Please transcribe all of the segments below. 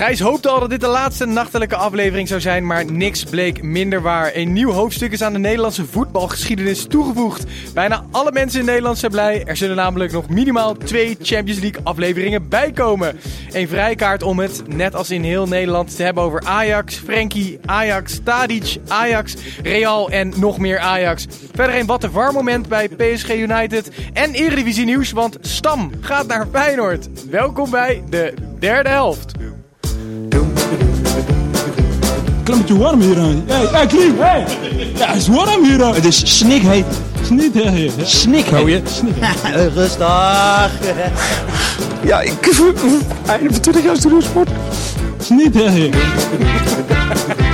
Gijs hoopte al dat dit de laatste nachtelijke aflevering zou zijn, maar niks bleek minder waar. Een nieuw hoofdstuk is aan de Nederlandse voetbalgeschiedenis toegevoegd. Bijna alle mensen in Nederland zijn blij. Er zullen namelijk nog minimaal twee Champions League afleveringen bijkomen. Een vrijkaart om het, net als in heel Nederland, te hebben over Ajax, Frenkie, Ajax, Tadic, Ajax, Real en nog meer Ajax. Verder een wat te warm moment bij PSG United en Eredivisie nieuws, want Stam gaat naar Feyenoord. Welkom bij de derde helft. Klimmetje warm hier aan. Hey, hey, Klim, hey! Ja, het is warm hier aan. Het is snikheet. Snikheet. Snikheet. Oh je? Rustig. Ja, ik... Einde van 20 jaar studiosport. Snikheet.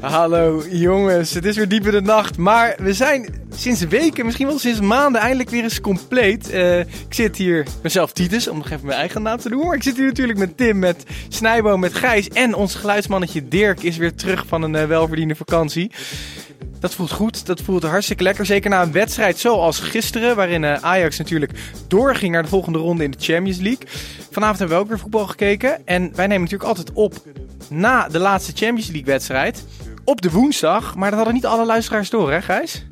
Hallo jongens, het is weer diep in de nacht, maar we zijn sinds weken, misschien wel sinds maanden, eindelijk weer eens compleet. Eh, ik zit hier, mezelf Titus, om nog even mijn eigen naam te doen, maar ik zit hier natuurlijk met Tim, met Snijbo, met Gijs en ons geluidsmannetje Dirk is weer terug van een eh, welverdiende vakantie. Dat voelt goed, dat voelt hartstikke lekker. Zeker na een wedstrijd zoals gisteren, waarin eh, Ajax natuurlijk doorging naar de volgende ronde in de Champions League. Vanavond hebben we ook weer voetbal gekeken. En wij nemen natuurlijk altijd op na de laatste Champions League wedstrijd. Op de woensdag, maar dat hadden niet alle luisteraars door, hè Gijs?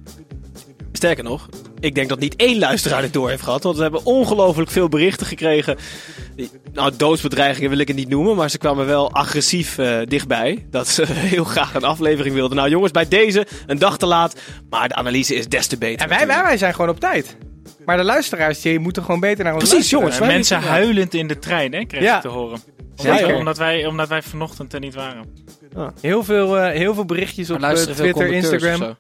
Sterker nog, ik denk dat niet één luisteraar dit door heeft gehad. Want we hebben ongelooflijk veel berichten gekregen. Nou, doodsbedreigingen wil ik het niet noemen. Maar ze kwamen wel agressief eh, dichtbij. Dat ze heel graag een aflevering wilden. Nou jongens, bij deze een dag te laat. Maar de analyse is des te beter. En wij, wij, wij zijn gewoon op tijd. Maar de luisteraars die moeten gewoon beter naar ons Precies, luisteren. jongens. Mensen huilend in de trein, hè, kreeg Ja. ik te horen. Zeker. Omdat, omdat, wij, omdat wij vanochtend er niet waren. Heel veel, eh, heel veel berichtjes op eh, Twitter, Instagram.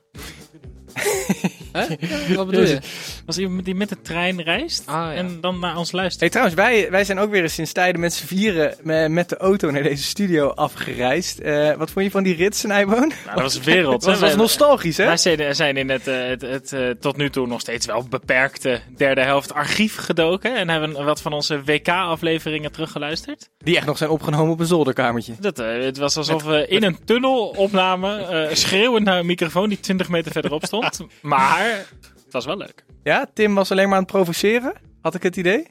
Wat bedoel je? Als iemand die met de trein reist Ah, ja. en dan naar ons luistert. Hey, trouwens, wij, wij zijn ook weer eens sinds tijden met z'n vieren me- met de auto naar deze studio afgereisd. Eh, wat vond je van die rit, Snijboon? Nou, dat was wereld. Dat was, nostalgisch, hè? Wij zijn, zijn in het, eh, het, het eh, tot nu toe nog steeds wel beperkte derde helft archief gedoken. En hebben wat van onze WK-afleveringen teruggeluisterd. Die echt nog zijn opgenomen op een zolderkamertje. Dat, het was alsof we in een tunnel opnamen, eh, schreeuwend naar een microfoon die 20 meter verderop stond. Maar het was wel leuk. Ja, Tim was alleen maar aan het provoceren. Had ik het idee?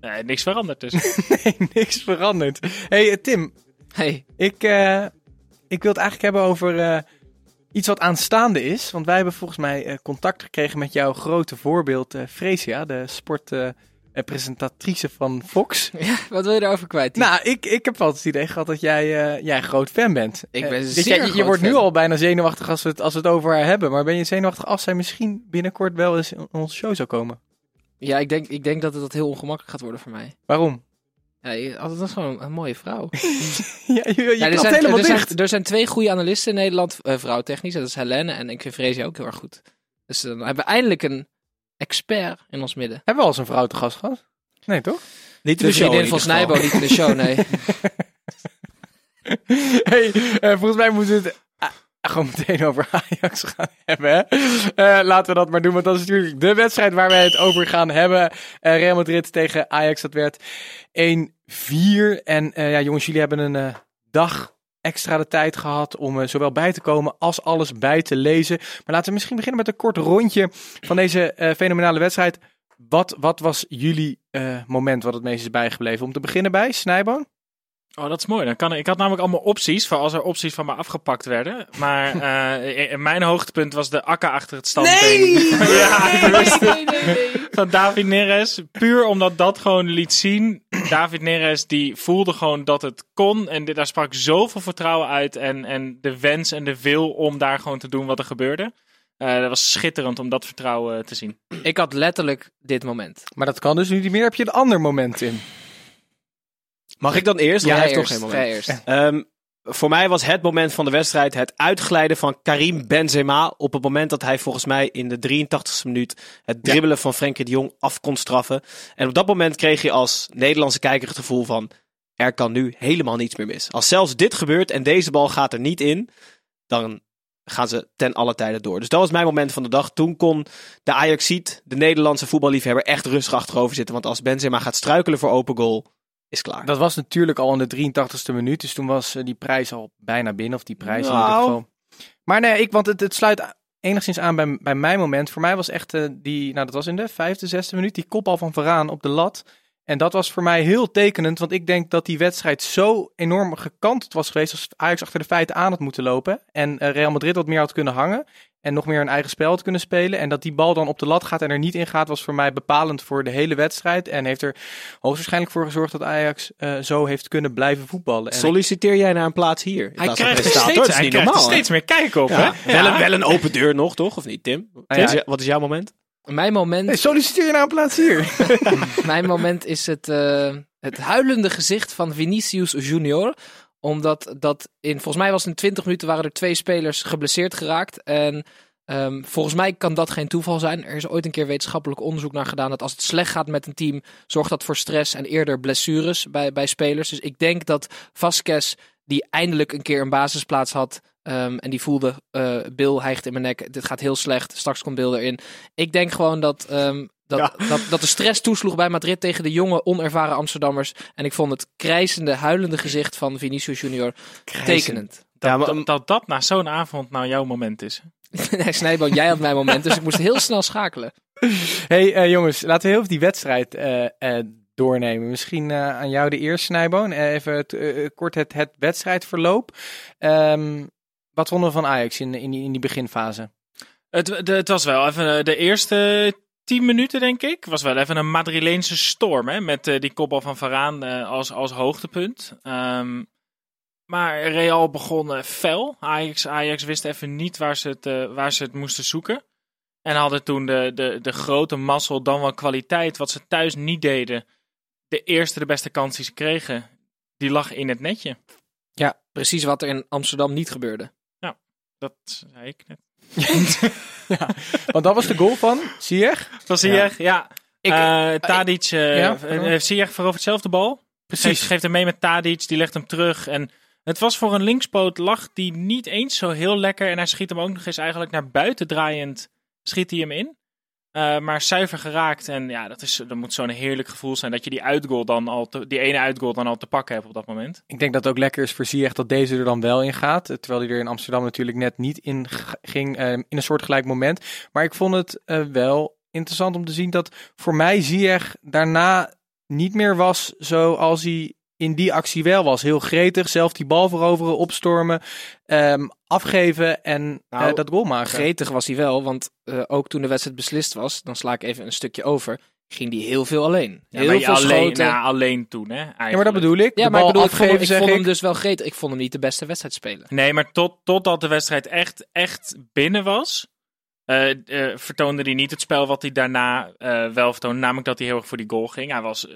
Eh, niks veranderd dus. Nee, niks veranderd. hey, eh, Tim, Hey, ik, eh, ik wil het eigenlijk hebben over eh, iets wat aanstaande is. Want wij hebben volgens mij eh, contact gekregen met jouw grote voorbeeld, eh Fresia, de sportpresentatrice van Fox. ja, wat wil je daarover kwijt? Nou, ik, ik heb altijd het idee gehad dat jij, eh, jij een groot fan bent. Ik Eh, ben dus zeer jij- je, wordt nu al bijna zenuwachtig als we, het, als we het over haar hebben. Maar ben je zenuwachtig als zij misschien binnenkort wel eens in onze show zou komen? Ja, ik denk, ik denk dat het dat heel ongemakkelijk gaat worden voor mij. Waarom? Ja, altijd was gewoon een mooie vrouw. Ja, je je Ja, er, zijn, helemaal er, zijn, er zijn twee goede analisten in Nederland, eh, vrouwtechnisch. Dat is Helene en ik vind Freesia ook heel erg goed. Dus dan hebben we eindelijk een expert in ons midden. Hebben we al eens een vrouw te gast gehad? Nee, toch? Niet in De de show. in van ieder geval. Snijbo niet in de show, nee. hey, eh, volgens mij moeten we het ah, gewoon meteen over Ajax gaan hebben. Hè? Eh, laten we dat maar doen, want dat is natuurlijk de wedstrijd waar wij het over gaan hebben. Eh, Real Madrid tegen Ajax, dat werd 1-4. En eh, ja, jongens, jullie hebben een eh, dag extra de tijd gehad om eh, zowel bij te komen als alles bij te lezen. Maar laten we misschien beginnen met een kort rondje van deze eh, fenomenale wedstrijd. Wat, wat was jullie eh, moment wat het meest is bijgebleven? Om te beginnen bij Snijboon? Oh, dat is mooi. Dan kan ik, ik had namelijk allemaal opties voor als er opties van me afgepakt werden. Maar eh, in- mijn hoogtepunt was de akka achter het standbeen. ja, wist het. Van David Neres. Puur omdat dat gewoon liet zien. David Neres die voelde gewoon dat het kon. En dit- daar sprak zoveel vertrouwen uit. En, en de wens en de wil om daar gewoon te doen wat er gebeurde. Eh, dat was schitterend om dat vertrouwen te zien. Ik had letterlijk dit moment. Maar dat kan dus nu niet meer. Heb je een ander moment in? Mag ik dan eerst? Jij hij heeft eerst, toch geen moment. jij eerst. Ehm, voor mij was het moment van de wedstrijd het uitglijden van Karim Benzema. Op het moment dat hij volgens mij in de 83ste minuut het dribbelen van Frenkie de Jong af kon straffen. En op dat moment kreeg je als Nederlandse kijker het gevoel van... Er kan nu helemaal niets meer mis. Als zelfs dit gebeurt en deze bal gaat er niet in, dan gaan ze ten alle tijde door. Dus dat was mijn moment van de dag. Toen kon de Ajaxiet, de Nederlandse voetballiefhebber, echt rustig achterover zitten. Want als Benzema gaat struikelen voor open goal, is klaar. Dat was natuurlijk al in de 83ste minuut. Dus toen was eh, die prijs al bijna binnen. Of die prijs in Nou. ieder geval. Maar nee, ik, want het, het sluit enigszins aan bij, bij mijn moment. Voor mij was echt eh, die, nou dat was in de vijfde, zesde minuut, die kopbal van Varaan op de lat. En dat was voor mij heel tekenend, want ik denk dat die wedstrijd zo enorm gekanteld was geweest als Ajax achter de feiten aan had moeten lopen. En eh, Real Madrid wat meer had kunnen hangen en nog meer een eigen spel had kunnen spelen. En dat die bal dan op de lat gaat en er niet in gaat, was voor mij bepalend voor de hele wedstrijd. En heeft er hoogstwaarschijnlijk voor gezorgd dat Ajax eh, zo heeft kunnen blijven voetballen. En Solliciteer jij naar een plaats hier? Hij krijgt er steeds, Dat is hij niet krijgt normaal, hè? steeds meer kijk op, Ja. hè? Wel, een, wel een open deur nog, toch? Of niet, Tim? Ah, ja. Wat, is, wat is jouw moment? Mijn moment, Hey, solliciteer je naar een plaats hier? mijn moment is het, eh, het huilende gezicht van Vinicius Junior. Omdat dat in, volgens mij was in 20 minuten waren er twee spelers geblesseerd geraakt. En ehm, volgens mij kan dat geen toeval zijn. Er is ooit een keer wetenschappelijk onderzoek naar gedaan dat als het slecht gaat met een team, zorgt dat voor stress en eerder blessures bij, bij spelers. Dus ik denk dat Vasquez, die eindelijk een keer een basisplaats had, ehm, en die voelde, eh Bill hijgt in mijn nek, dit gaat heel slecht, straks komt Bill erin. Ik denk gewoon dat, ehm, dat, Ja. dat, dat de stress toesloeg bij Madrid tegen de jonge, onervaren Amsterdammers. En ik vond het krijzende, huilende gezicht van Vinicius Junior tekenend. Dat, Ja, maar- dat, dat dat na zo'n avond nou jouw moment is. nee, Snijboon, jij had mijn moment, dus ik moest heel snel schakelen. hey, eh, jongens, laten we heel even die wedstrijd eh, eh, doornemen. Misschien eh, aan jou de eerste, Snijboon. Even het, kort het, het wedstrijdverloop. Ehm, wat vonden we van Ajax in, in, die, in die beginfase? Het, de, het was wel even de eerste tien minuten, denk ik. Was wel even een Madrileense storm, hè? Met eh, die kopbal van Varaan eh, als, als hoogtepunt. Ehm, maar Real begon eh, fel. Ajax, Ajax wist even niet waar ze het, waar ze het moesten zoeken. En hadden toen de, de, de grote mazzel, dan wel kwaliteit, wat ze thuis niet deden. De eerste, de beste kans die ze kregen, die lag in het netje. Ja, precies wat er in Amsterdam niet gebeurde. Dat zei ik net. Want dat was de goal van Ziyech. Van Ziyech, ja. Ik- Eh, Tadic, eh Ja, eh, heeft Ziyech verovert zelf de bal. Geeft, Precies. geeft hem mee met Tadic, die legt hem terug. En het was voor een linkspoot, lag die niet eens zo heel lekker. En hij schiet hem ook nog eens eigenlijk naar buiten draaiend, schiet hij hem in. Eh, maar zuiver geraakt. En ja, dat, is, dat moet zo'n heerlijk gevoel zijn dat je die uitgoal dan al te, die ene uitgoal dan al te pakken hebt op dat moment. Ik denk dat het ook lekker is voor Ziyech dat deze er dan wel in gaat. eh, Terwijl hij er in Amsterdam natuurlijk net niet in ging eh, in een soortgelijk moment. Maar ik vond het wel interessant om te zien dat voor mij Ziyech daarna niet meer was zoals hij in die actie wel was. Heel gretig, zelf die bal veroveren, opstormen, ehm, afgeven en eh, Nou, dat goal maken. Gretig was hij wel, want eh, ook toen de wedstrijd beslist was, dan sla ik even een stukje over, ging hij heel veel alleen. Ja, heel veel alleen, schoten. ja, alleen toen, hè? ja, maar dat bedoel ik. Ja, de maar bal ik bedoel, ik vond, hem, afgeven, ik vond ik. hem dus wel gretig. Ik vond hem niet de beste wedstrijd spelen. Nee, maar tot, totdat de wedstrijd echt, echt binnen was, eh, eh, vertoonde hij niet het spel wat hij daarna eh, wel vertoonde. Namelijk dat hij heel erg voor die goal ging. Hij was,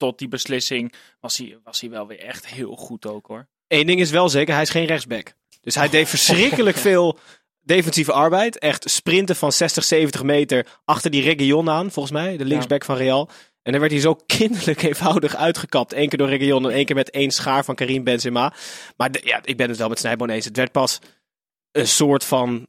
tot die beslissing, was hij, was hij wel weer echt heel goed ook hoor. Eén ding is wel zeker, hij is geen rechtsback. Dus hij deed verschrikkelijk veel defensieve arbeid. Echt sprinten van 60, 70 meter achter die Region aan, volgens mij. De linksback van Real. En dan werd hij zo kinderlijk eenvoudig uitgekapt. Eén keer door Region en één keer met één schaar van Karim Benzema. Maar de- ja, ik ben het wel met Snijboon eens. Het werd pas een soort van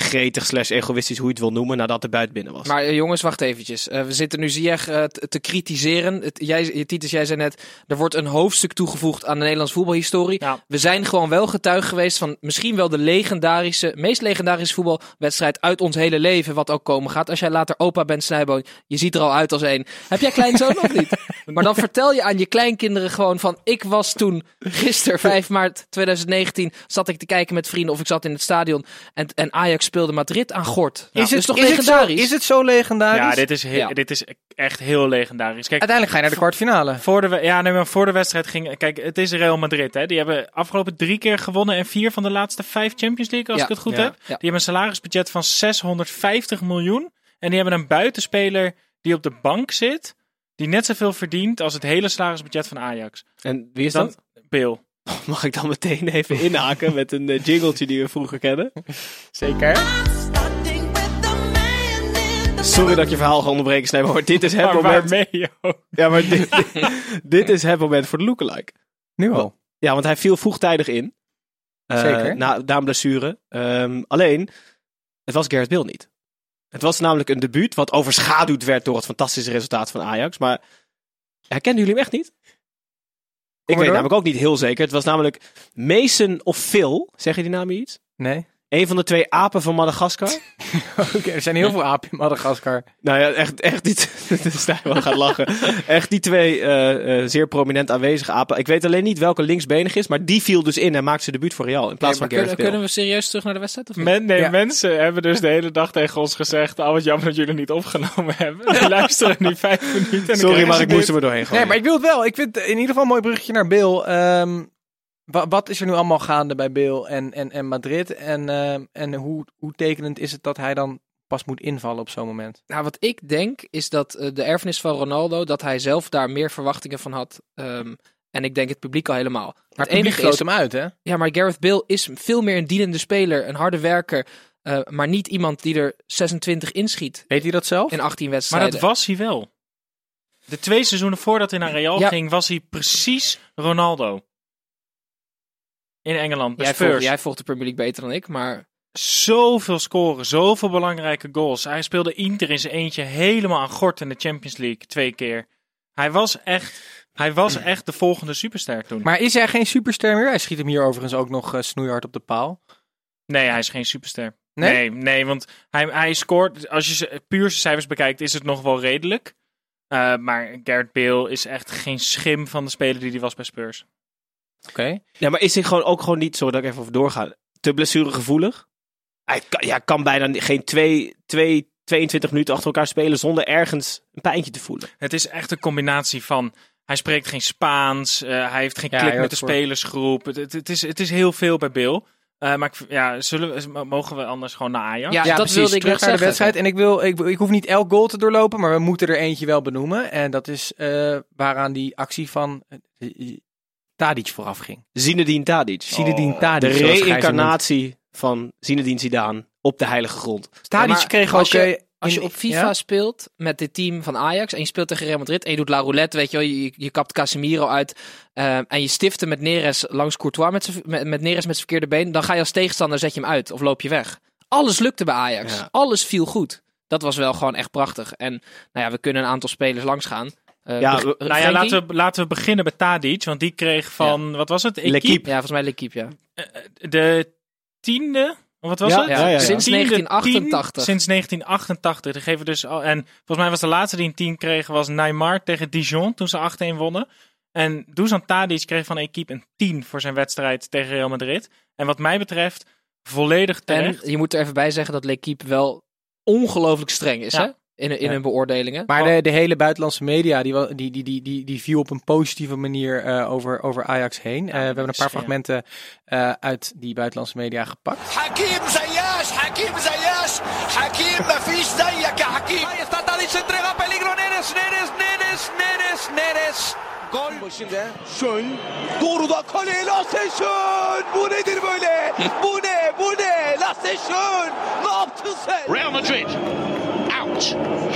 gretig slash egoïstisch, hoe je het wil noemen, nadat de buit binnen was. Maar eh, jongens, wacht eventjes. Eh, we zitten nu Ziyech eh, te, kritiseren. Het, jij, Titus, jij zei net, er wordt een hoofdstuk toegevoegd aan de Nederlandse voetbalhistorie. Ja. We zijn gewoon wel getuige geweest van misschien wel de legendarische, meest legendarische voetbalwedstrijd uit ons hele leven, wat ook komen gaat. Als jij later opa bent, Snijboon, je ziet er al uit als één. Heb jij kleinzoon of niet? Maar dan vertel je aan je kleinkinderen gewoon van, ik was toen, gisteren 5 maart 2019, zat ik te kijken met vrienden of ik zat in het stadion en, en Ajax speelde Madrid aan gort. Nou, Is het, is toch is het zo, legendarisch? is het zo legendarisch? Ja, dit is, Ja. dit is echt heel legendarisch. Kijk, Uiteindelijk ga je naar de kwartfinale. Voor de, we- ja, nee, maar voor de wedstrijd ging. Kijk, het is Real Madrid. Hè. Die hebben afgelopen drie keer gewonnen en vier van de laatste vijf Champions League, als Ja. ik het goed Ja. heb. Die hebben een salarisbudget van 650 miljoen. En die hebben een buitenspeler die op de bank zit, die net zoveel verdient als het hele salarisbudget van Ajax. En wie is Dan dat? Bill. Mag ik dan meteen even inhaken met een uh, jingletje die we vroeger kennen? Zeker. Sorry dat ik je verhaal ga onderbreken, Snijbo, maar dit is het Maar moment. waarmee? Ja, maar dit, dit is het moment voor de lookalike. Nu al. Ja, want hij viel vroegtijdig in. Uh, Zeker. Na, na een blessure. Um, alleen, het was Gareth Bill niet. Het was namelijk een debuut wat overschaduwd werd door het fantastische resultaat van Ajax. Maar herkennen jullie hem echt niet? Ik weet namelijk ook niet heel zeker. Het was namelijk Mason of Phil. Zeg je die naam iets? Nee. Een van de twee apen van Madagaskar. Oké, okay, er zijn heel veel apen in Madagaskar. Nou ja, echt, echt die... Stijn gaat lachen. Echt die twee uh, uh, zeer prominent aanwezige apen. Ik weet alleen niet welke linksbenig is, maar die viel dus in en maakte zijn debuut voor Real. In plaats Nee, van Gareth kunnen, kunnen we serieus terug naar de wedstrijd? Of niet? Men, nee, Ja. mensen hebben dus de hele dag tegen ons gezegd... Oh, wat jammer dat jullie niet opgenomen hebben. Die luisteren nu vijf minuten. Sorry, maar ik moest er maar doorheen gooien. Nee, maar ik wil het wel. Ik vind in ieder geval een mooi bruggetje naar Bill. Ehm, wa- wat is er nu allemaal gaande bij Bill en, en, en Madrid? En, ehm, en hoe, hoe tekenend is het dat hij dan pas moet invallen op zo'n moment? Nou, wat ik denk is dat eh, de erfenis van Ronaldo, dat hij zelf daar meer verwachtingen van had. ehm, en ik denk het publiek al helemaal. Maar Maar het enige is, hem uit, hè? ja, maar Gareth Bale is veel meer een dienende speler, een harde werker. eh, maar niet iemand die er 26 inschiet Weet hij dat zelf? in 18 Maar wedstrijden. dat was hij wel. De twee seizoenen voordat hij naar Real Ja. ging, was hij precies Ronaldo. In Engeland, bij jij, Spurs. volgt, jij volgt de Premier League beter dan ik, maar Zoveel scoren, zoveel belangrijke goals. Hij speelde Inter in zijn eentje helemaal aan gort in de Champions League twee keer. Hij was echt, hij was echt de volgende superster toen. Maar is hij geen superster meer? Hij schiet hem hier overigens ook nog eh, snoeihard op de paal. Nee, hij is geen superster. Nee? Nee, nee, want hij, hij scoort, als je puur zijn cijfers bekijkt, is het nog wel redelijk. Eh, maar Gareth Bale is echt geen schim van de speler die hij was bij Spurs. Oké. Ja, maar is hij gewoon ook gewoon niet, sorry dat ik even over doorga, te blessuregevoelig? Hij kan, ja, kan bijna geen twee, twee, 22 minuten achter elkaar spelen zonder ergens een pijntje te voelen. Het is echt een combinatie van. Hij spreekt geen Spaans. eh, hij heeft geen Ja, klik met de voor- spelersgroep. Het, het, het is, het is heel veel bij Bill. Eh, maar ik, ja, zullen we, mogen we anders gewoon naar Ajax? Ja, Ja, dat precies. wilde ik Terug naar de wedstrijd. En ik, wil, ik, ik hoef niet elk goal te doorlopen, maar we moeten er eentje wel benoemen. En dat is eh, waaraan die actie van Tadic vooraf ging. Zinedine Tadic. Zinedine De Tadic. zoals noemt. reïncarnatie van Zinedine Zidane op de heilige grond. Tadic Ja, maar kreeg als ook... je- eh, Als je op FIFA ja? speelt met dit team van Ajax en je speelt tegen Real Madrid en je doet La Roulette, weet je wel, je, je kapt Casemiro uit eh, en je stifte met Neres langs Courtois met, met, met Neres met zijn verkeerde been, dan ga je als tegenstander, zet je hem uit of loop je weg. Alles lukte bij Ajax. Ja. Alles viel goed. Dat was wel gewoon echt prachtig. En nou ja, we kunnen een aantal spelers langsgaan. Eh, Ja, eh, Nou ja, laten we, laten we beginnen bij Tadic. Want die kreeg van, wat was het? L'Equipe. Equipe. Ja, volgens mij L'Equipe, ja. de tiende. Wat was Ja, het? ja, ja, ja. Sinds Tiende 1988. tien- sinds 1988. Die geven dus al, en volgens mij was de laatste die een 10 kreeg was Neymar tegen Dijon toen ze 8-1 wonnen. En Dusan Tadic kreeg van Equipe een 10 voor zijn wedstrijd tegen Real Madrid. En wat mij betreft volledig En terecht. je moet er even bij zeggen dat L'Equipe wel ongelooflijk streng is, Ja. hè? in, in hun beoordelingen. Maar de, de, hele buitenlandse media die, die, die, die, die, die viel op een positieve manier eh, over, over Ajax heen. Eh, we hebben een paar fragmenten eh, uit die buitenlandse media gepakt. Hakim Zayas, Hakim Zayas, Hakim Nafis Zayaka, Hakim. Ahí está Hakim. entrega peligro, Neres, Neres, Neres, Neres, Neres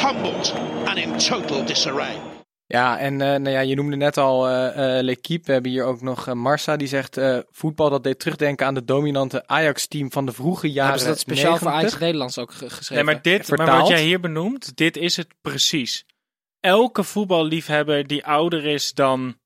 humbled, and in total disarray. Ja, en eh, nou ja, je noemde net al eh eh L'Equipe. We hebben hier ook nog Marsa, die zegt... eh, voetbal dat deed terugdenken aan de dominante Ajax-team van de vroege jaren Hebben ze dat speciaal voor 90. Ajax Nederlands ook ge- geschreven? Nee, maar, dit, maar wat jij hier benoemt, dit is het precies. Elke voetballiefhebber die ouder is dan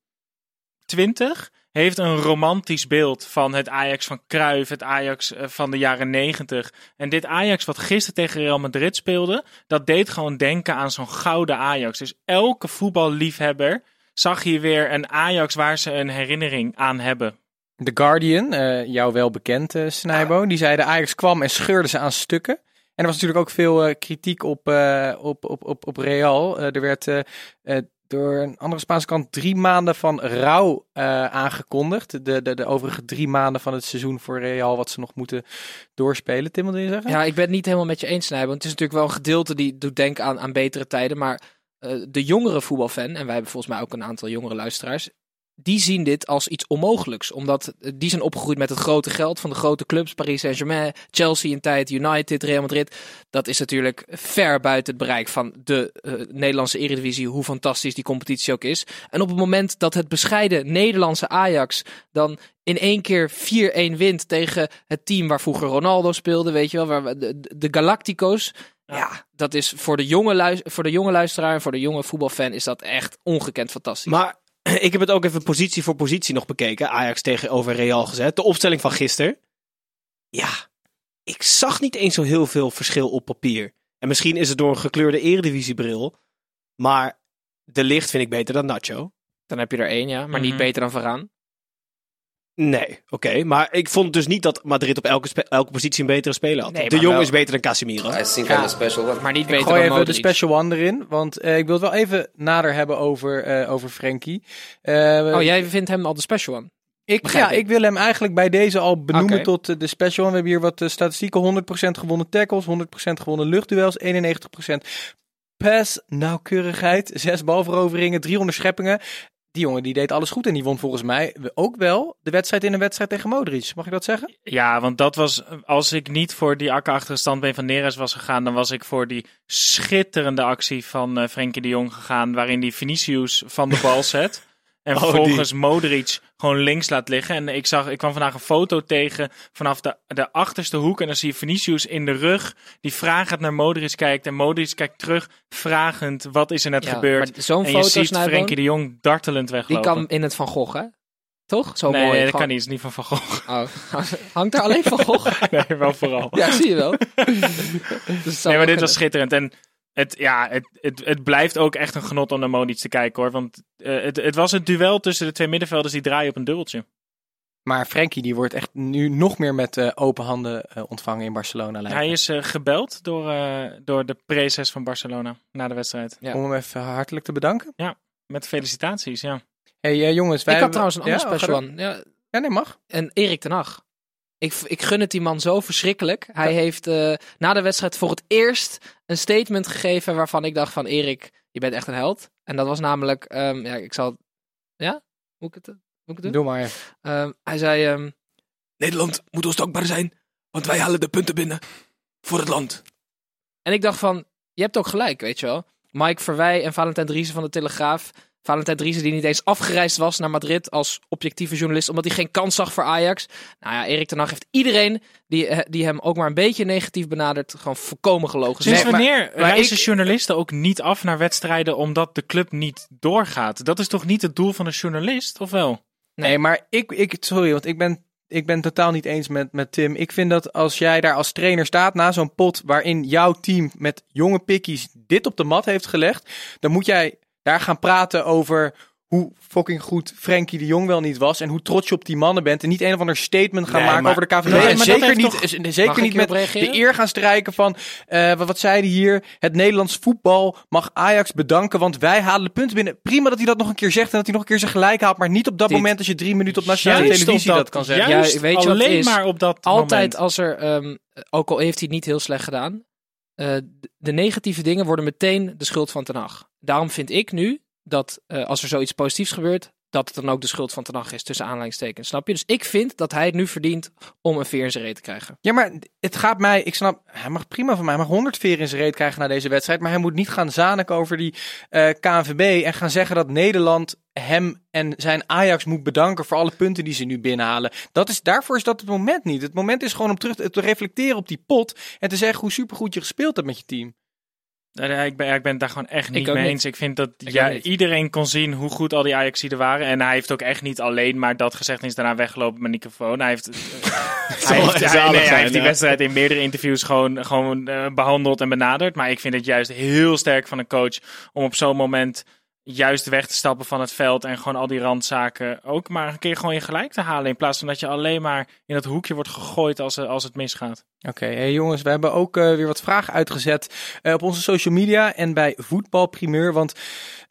20, heeft een romantisch beeld van het Ajax van Cruyff, het Ajax eh, van de jaren 90. En dit Ajax wat gisteren tegen Real Madrid speelde, dat deed gewoon denken aan zo'n gouden Ajax. Dus elke voetballiefhebber zag hier weer een Ajax waar ze een herinnering aan hebben. The Guardian, eh, jou wel bekend, eh Snijbo, die zei de Ajax kwam en scheurde ze aan stukken. En er was natuurlijk ook veel kritiek op, op, op, op, op Real. Er werd door een andere Spaanse kant drie maanden van rouw eh, aangekondigd. De, de, de overige drie maanden van het seizoen voor Real, wat ze nog moeten doorspelen. Tim, wat je zeggen? Ja, ik ben het niet helemaal met je eens, Snijbo. Het is natuurlijk wel een gedeelte die doet denken aan, aan betere tijden. Maar eh, de jongere voetbalfan, en wij hebben volgens mij ook een aantal jongere luisteraars, die zien dit als iets onmogelijks. Omdat eh, die zijn opgegroeid met het grote geld van de grote clubs. Paris Saint-Germain, Chelsea in tijd, United, Real Madrid. Dat is natuurlijk ver buiten het bereik van de eh, Nederlandse eredivisie. Hoe fantastisch die competitie ook is. En op het moment dat het bescheiden Nederlandse Ajax dan in één keer 4-1 wint tegen het team waar vroeger Ronaldo speelde. Weet je wel, waar we- de, de Galactico's. Ja. dat is voor de, jonge voor de jonge luisteraar en voor de jonge voetbalfan is dat echt ongekend fantastisch. Maar ik heb het ook even positie voor positie nog bekeken. Ajax tegenover Real gezet. De opstelling van gisteren. Ja, ik zag niet eens zo heel veel verschil op papier. En misschien is het door een gekleurde eredivisiebril. Maar de licht vind ik beter dan Nacho. Dan heb je er één, ja. Maar niet Mhm. beter dan Varaan. Nee, oké. Maar ik vond dus niet dat Madrid op elke, spe- elke positie een betere speler had. Nee, de Jong wel- is beter dan Casemiro. I think Ja. I'm special one. Maar niet Ik beter gooi dan even de special one erin, want eh, ik wil het wel even nader hebben over, eh over Frenkie. Eh, Oh, jij vindt hem al de special one? ik, begrijp ja, ik. ik wil hem eigenlijk bij deze al benoemen tot de special one. We hebben hier wat statistieken. 100% gewonnen tackles, 100% gewonnen luchtduels, 91% pass, nauwkeurigheid, 6 balveroveringen, 300 scheppingen. Die jongen die deed alles goed en die won volgens mij ook wel de wedstrijd in een wedstrijd tegen Modric. Mag ik dat zeggen? Ja, want dat was, als ik niet voor die akka-achtige standbeen van Neres was gegaan, dan was ik voor die schitterende actie van eh Frenkie de Jong gegaan, waarin die Vinicius van de bal zet. En Oh, vervolgens Modric gewoon links laat liggen. En ik, zag, ik kwam vandaag een foto tegen vanaf de, de achterste hoek. En dan zie je Vinicius in de rug, die vragend naar Modric kijkt. En Modric kijkt terug, vragend, wat is er net Ja, gebeurd? zo'n En je foto, ziet Frenkie de Jong dartelend die weglopen. kan in het Van Gogh, hè? Toch? Zo nee, mooi. dat Gewoon- kan niet. Het is niet van Van Gogh. Oh. Hangt daar alleen Van Gogh? Nee, wel vooral. ja, zie je wel. Dus Nee, maar dit was schitterend. En het, ja, het, het, het blijft ook echt een genot om naar Modric te kijken hoor. Want eh, het, het was een duel tussen de twee middenvelders die draaien op een dubbeltje. Maar Frenkie die wordt echt nu nog meer met eh, open handen eh, ontvangen in Barcelona. lijkt Hij is eh, gebeld door, eh, door de preses van Barcelona na de wedstrijd. Ja. Om hem even hartelijk te bedanken. Met felicitaties, ja. Hey jongens, wij Ik had hebben- trouwens een andere Ja, special. Ja. Ja, nee, mag. en Erik ten Hag. Ik, ik gun het die man zo verschrikkelijk. Hij heeft eh, na de wedstrijd voor het eerst een statement gegeven waarvan ik dacht van Erik, je bent echt een held. En dat was namelijk, ehm, ja, ik zal, ja, moet ik het, moet ik het doen? Doe maar. Ehm, hij zei, ehm, Nederland moet onstokbaar zijn, want wij halen de punten binnen voor het land. En ik dacht van, je hebt ook gelijk, weet je wel. Mike Verwij en Valentijn Driessen van de Telegraaf. Valentijn Driessen die niet eens afgereisd was naar Madrid als objectieve journalist, omdat hij geen kans zag voor Ajax. Nou ja, Erik ten Hag heeft iedereen die, eh, die hem ook maar een beetje negatief benadert, gewoon volkomen gelogen. Sinds Nee, maar- wanneer maar reizen ik- journalisten ook niet af naar wedstrijden omdat de club niet doorgaat? Dat is toch niet het doel van een journalist, of wel? Nee, maar ik, ik sorry, want ik ben, ik ben totaal niet eens met, met Tim. Ik vind dat als jij daar als trainer staat na zo'n pot waarin jouw team met jonge pikkies dit op de mat heeft gelegd, dan moet jij daar gaan praten over hoe fucking goed Frenkie de Jong wel niet was en hoe trots je op die mannen bent en niet een of ander statement gaan Nee, maken maar- over de KVB. Nee, en zeker niet, toch- zeker niet met de eer gaan strijken van, eh, wat, wat zei hij hier, het Nederlands voetbal mag Ajax bedanken, want wij halen de punten binnen. Prima dat hij dat nog een keer zegt en dat hij nog een keer zijn gelijk haalt, maar niet op dat Dit- moment als je drie minuten op nationale televisie op dat, kan zeggen. Juist Ja, weet je wat alleen is? maar op dat Altijd moment. als er, ehm, ook al heeft hij het niet heel slecht gedaan, eh, de- negatieve dingen worden meteen de schuld van Ten Hag. Daarom vind ik nu dat eh, als er zoiets positiefs gebeurt, dat het dan ook de schuld van Ten Hag is, tussen aanleidingstekens. Snap je? Dus ik vind dat hij het nu verdient om een veer in zijn reet te krijgen. Ja, maar het gaat mij, ik snap, hij mag prima van mij, hij mag 100 veer in zijn reet krijgen na deze wedstrijd, maar hij moet niet gaan zaniken over die eh KNVB en gaan zeggen dat Nederland hem en zijn Ajax moet bedanken voor alle punten die ze nu binnenhalen. Dat is, daarvoor is dat het moment niet. Het moment is gewoon om terug te, te reflecteren op die pot en te zeggen hoe supergoed je gespeeld hebt met je team. Ik, ben, ik ben het daar gewoon echt niet mee niet. eens. Ik vind dat Ik ja, iedereen kon zien hoe goed al die Ajaxiden waren. En hij heeft ook echt niet alleen maar dat gezegd en is daarna weggelopen met microfoon. Hij heeft, hij heeft, zalig hij- nee, hij zijn, heeft die wedstrijd in meerdere interviews gewoon, gewoon eh, behandeld en benaderd. Maar ik vind het juist heel sterk van een coach om op zo'n moment juist weg te stappen van het veld en gewoon al die randzaken ook maar een keer gewoon je gelijk te halen. In plaats van dat je alleen maar in dat hoekje wordt gegooid als, als het misgaat. Oké, hey jongens, we hebben ook eh, weer wat vragen uitgezet eh, op onze social media en bij Voetbalprimeur, want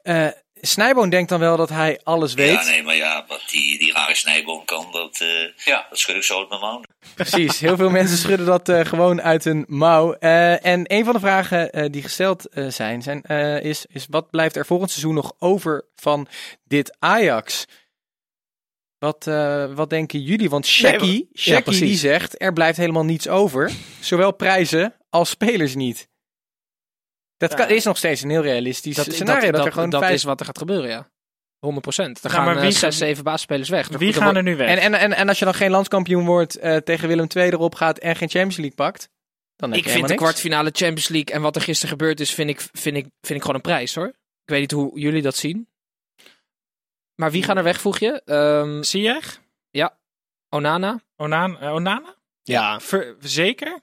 eh Snijboon denkt dan wel dat hij alles weet. Ja, nee, maar ja, wat die, die rare snijboom kan, dat, eh, Ja. dat schud ik zo uit mijn mouw. Precies, heel veel mensen schudden dat eh, gewoon uit hun mouw. Eh, en een van de vragen eh, die gesteld eh, zijn, zijn eh, is, is wat blijft er volgend seizoen nog over van dit Ajax? Wat, eh, wat denken jullie? Want Nee, Shaggy, maar- ja, Shaggy precies. die zegt, er blijft helemaal niets over. Zowel prijzen als spelers niet. Dat kan, is nog steeds een heel realistisch Dat, scenario. Dat, dat, er gewoon dat vijf... is wat er gaat gebeuren, ja. 100 procent. Ja, gaan maar eh, wie zes, gaan- zeven basisspelers weg. Wie gaan er nu weg? En, en, en, en als je dan geen landskampioen wordt eh, tegen Willem II erop gaat en geen Champions League pakt, dan heb ik je vind de niks. kwartfinale Champions League en wat er gisteren gebeurd is, vind ik, vind, ik, vind ik gewoon een prijs hoor. Ik weet niet hoe jullie dat zien. Maar wie gaan er weg, vroeg je? Ehm Ziyech? Onana? Onana? eh, Onana? Ja, Ver- zeker?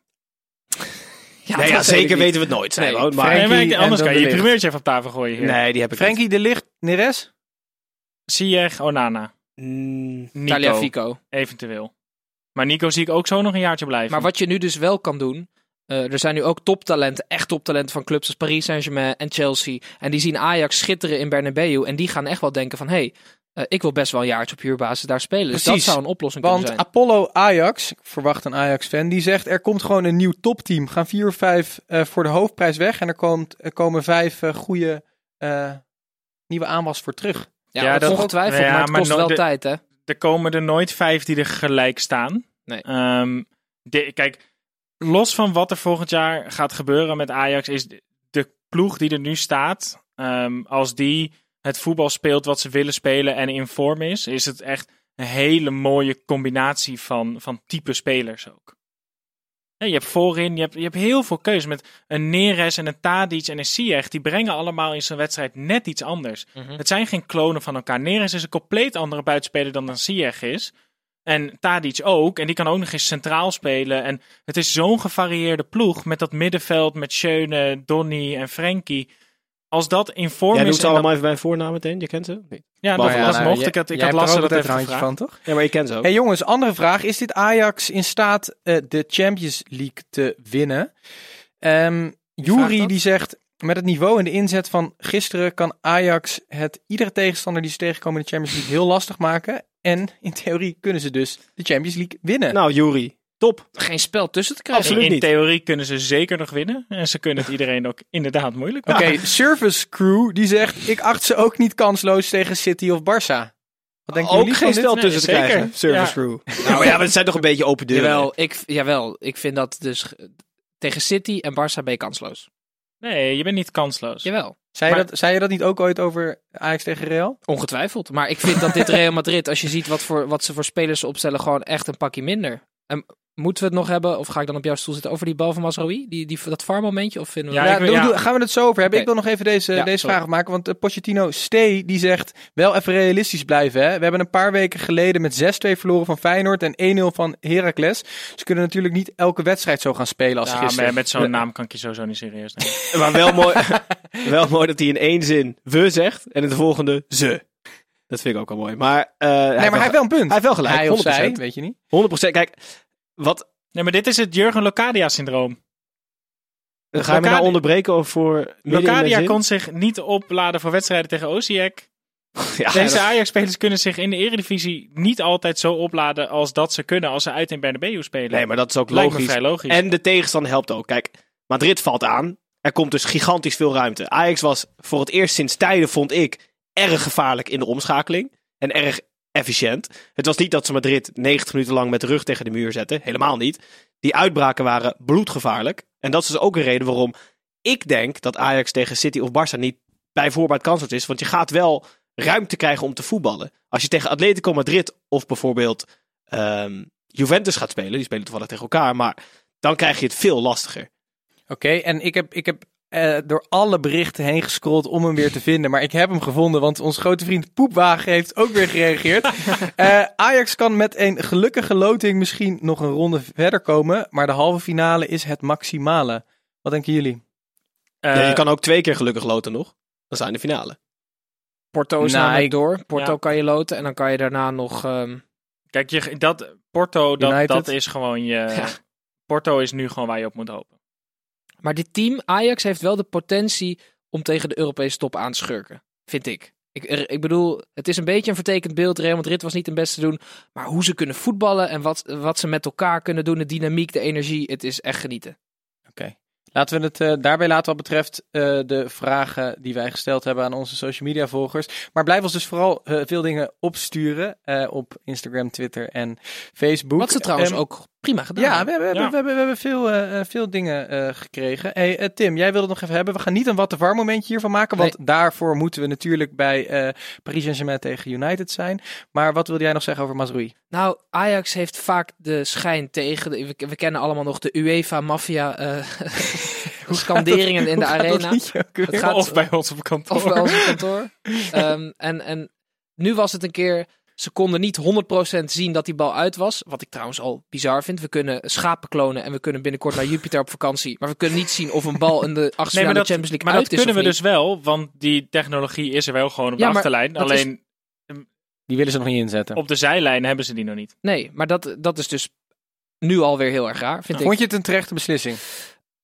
Ja, nee, zeker weten we het nooit. Nee, ik- en anders kan je je primeurtje even op tafel gooien hier. nee, die heb ik Frenkie de Ligt, Neres? Ziyech, Onana. Mm, Nico, Tagliafico. eventueel. Maar Nico zie ik ook zo nog een jaartje blijven. Maar wat je nu dus wel kan doen. eh, er zijn nu ook toptalenten, echt toptalenten van clubs als Paris Saint-Germain en Chelsea. En die zien Ajax schitteren in Bernabeu. En die gaan echt wel denken van, hé, hey, eh, ik wil best wel een jaartje op huurbasis daar spelen. Dus dat Precies. zou een oplossing Want kunnen zijn. Apollo Ajax, ik verwacht een Ajax-fan, die zegt er komt gewoon een nieuw topteam. Gaan vier of vijf eh, voor de hoofdprijs weg en er, komt, er komen vijf eh, goede eh, nieuwe aanwas voor terug. Ja, Ja, dat ongetwijfeld, Ja, maar het maar kost no- wel de- tijd, hè? er komen er nooit vijf die er gelijk staan. Nee. Ehm, de- kijk, los van wat er volgend jaar gaat gebeuren met Ajax, is de, de ploeg die er nu staat, ehm, als die het voetbal speelt wat ze willen spelen en in vorm is, is het echt een hele mooie combinatie van, van type spelers ook. Ja, je hebt voorin, je hebt, je hebt heel veel keuze met een Neres en een Tadic en een Ziyech. Die brengen allemaal in zo'n wedstrijd net iets anders. Het zijn geen klonen van elkaar. Neres is een compleet andere buitenspeler dan een Ziyech is. En Tadic ook. En die kan ook nog eens centraal spelen. En het is zo'n gevarieerde ploeg met dat middenveld met Schöne, Donny en Frenkie. Als dat in vorm Jij is... noemt ze en allemaal dat- even bij voornaam meteen. Je kent ze? Nee. Ja, dat, ja, dat nou, mocht. ik had, ik jij had er ook dat even een handje gevraagd. van, toch? Ja, maar je kent ze ook. Hey jongens, andere vraag. Is dit Ajax in staat eh, de Champions League te winnen? Ehm vraagt Jury die zegt, met het niveau en de inzet van gisteren kan Ajax het iedere tegenstander die ze tegenkomen in de Champions League heel lastig maken. En in theorie kunnen ze dus de Champions League winnen. Nou, Jury, top. Geen spel tussen te krijgen. Absoluut in niet. theorie kunnen ze zeker nog winnen. En ze kunnen het iedereen ook inderdaad moeilijk Oké, maken. Service Crew die zegt, ik acht ze ook niet kansloos tegen City of Barça. Wat denken Ook geen spel Nee, tussen te zeker. krijgen. Service Ja. crew. Nou, maar ja, maar het zijn toch een beetje open deuren. Jawel ik, jawel, ik vind dat dus tegen City en Barça ben je kansloos. Nee, je bent niet kansloos. Jawel, Zei, je dat, zei je dat niet ook ooit over Ajax tegen Real? ongetwijfeld. Maar ik vind dat dit Real Madrid, als je ziet wat, voor, wat ze voor spelers opstellen, gewoon echt een pakje minder. En moeten we het nog hebben, of ga ik dan op jouw stoel zitten, over die bal van Masraoui? Die, die, dat VAR-momentje? Of vinden we Ja, Ja, ik wil- doe- ja. doe- gaan we het zo over hebben. Ik wil nog even deze, Ja, deze sorry. vraag maken. Want uh, Pochettino Stee die zegt wel even realistisch blijven. Hè? We hebben een paar weken geleden met 6-2 verloren van Feyenoord en 1-0 van Heracles. Ze kunnen natuurlijk niet elke wedstrijd zo gaan spelen als Ja, gisteren. maar met zo'n naam kan ik je sowieso niet serieus nemen. Maar wel mooi, wel mooi dat hij in één zin we zegt en in de volgende ze. Dat vind ik ook wel mooi. Maar, eh, hij, nee, maar hij heeft wel een punt. hij heeft wel gelijk. Hij of 100%. zij, weet je niet. 100%. Kijk, wat, Nee, maar dit is het Jurgen Locadia-syndroom. ga je me nou onderbreken of voor Locadia kon zich niet opladen voor wedstrijden tegen Osijek. Ja, Deze Ajax-spelers kunnen zich in de Eredivisie niet altijd zo opladen als dat ze kunnen als ze uit in Bernabeu spelen. Nee, maar dat is ook logisch. En de tegenstander helpt ook. Kijk, Madrid valt aan. Er komt dus gigantisch veel ruimte. Ajax was voor het eerst sinds tijden, vond ik, erg gevaarlijk in de omschakeling. En erg efficiënt. Het was niet dat ze Madrid 90 minuten lang met de rug tegen de muur zetten. Helemaal niet. Die uitbraken waren bloedgevaarlijk. En dat is dus ook een reden waarom ik denk dat Ajax tegen City of Barça niet bij voorbaat kansloos is. Want je gaat wel ruimte krijgen om te voetballen. Als je tegen Atletico Madrid of bijvoorbeeld ehm, Juventus gaat spelen. Die spelen toevallig tegen elkaar. Maar dan krijg je het veel lastiger. Oké, en ik heb, ik heb eh, door alle berichten heen gescrolld om hem weer te vinden. Maar ik heb hem gevonden, want onze grote vriend Poepwagen heeft ook weer gereageerd. Eh, Ajax kan met een gelukkige loting misschien nog een ronde verder komen. Maar de halve finale is het maximale. Wat denken jullie? Eh, Ja, je kan ook twee keer gelukkig loten nog. Dan zijn de finale. Porto is Nou, namelijk ik- door. Porto Ja. kan je loten en dan kan je daarna nog... ehm, Kijk, je, dat, Porto, dat, United. dat is gewoon je... Ja. Porto is nu gewoon waar je op moet hopen. Maar dit team, Ajax, heeft wel de potentie om tegen de Europese top aan te schurken. Vind ik. Ik, ik bedoel, het is een beetje een vertekend beeld. Real Madrid was niet het beste doen. Maar hoe ze kunnen voetballen en wat, wat ze met elkaar kunnen doen. De dynamiek, de energie. Het is echt genieten. Laten we het eh, daarbij laten wat betreft eh, de vragen die wij gesteld hebben aan onze social media volgers. Maar blijf ons dus vooral eh, veel dingen opsturen op Instagram, Twitter en Facebook. Wat ze trouwens Ehm, ook prima gedaan Ja, we hebben, we hebben, we hebben, we hebben veel, eh, eh, veel dingen eh, gekregen. Hey, Tim, jij wilde het nog even hebben. We gaan niet een wat te var momentje hiervan maken. Want daarvoor moeten we natuurlijk bij eh, Paris Saint-Germain tegen United zijn. Maar wat wilde jij nog zeggen over Mazrui? Nou, Ajax heeft vaak de schijn tegen. de- we, we kennen allemaal nog de UEFA-maffia eh scanderingen in de arena. Het gaat- of bij ons op kantoor. Of bij ons op kantoor. Ehm, en, en nu was het een keer. Ze konden niet 100% zien dat die bal uit was. Wat ik trouwens al bizar vind. We kunnen schapen klonen en we kunnen binnenkort naar Jupiter op vakantie. Maar we kunnen niet zien of een bal in de achtste Nee, maar dat, Champions League maar uit dat is kunnen we dus wel, want die technologie is er wel gewoon op Ja, de maar achterlijn. dat is- Alleen Die willen ze nog niet inzetten. op de zijlijn hebben ze die nog niet. Nee, maar dat, dat is dus nu alweer heel erg raar, vind ik. Vond je het een terechte beslissing?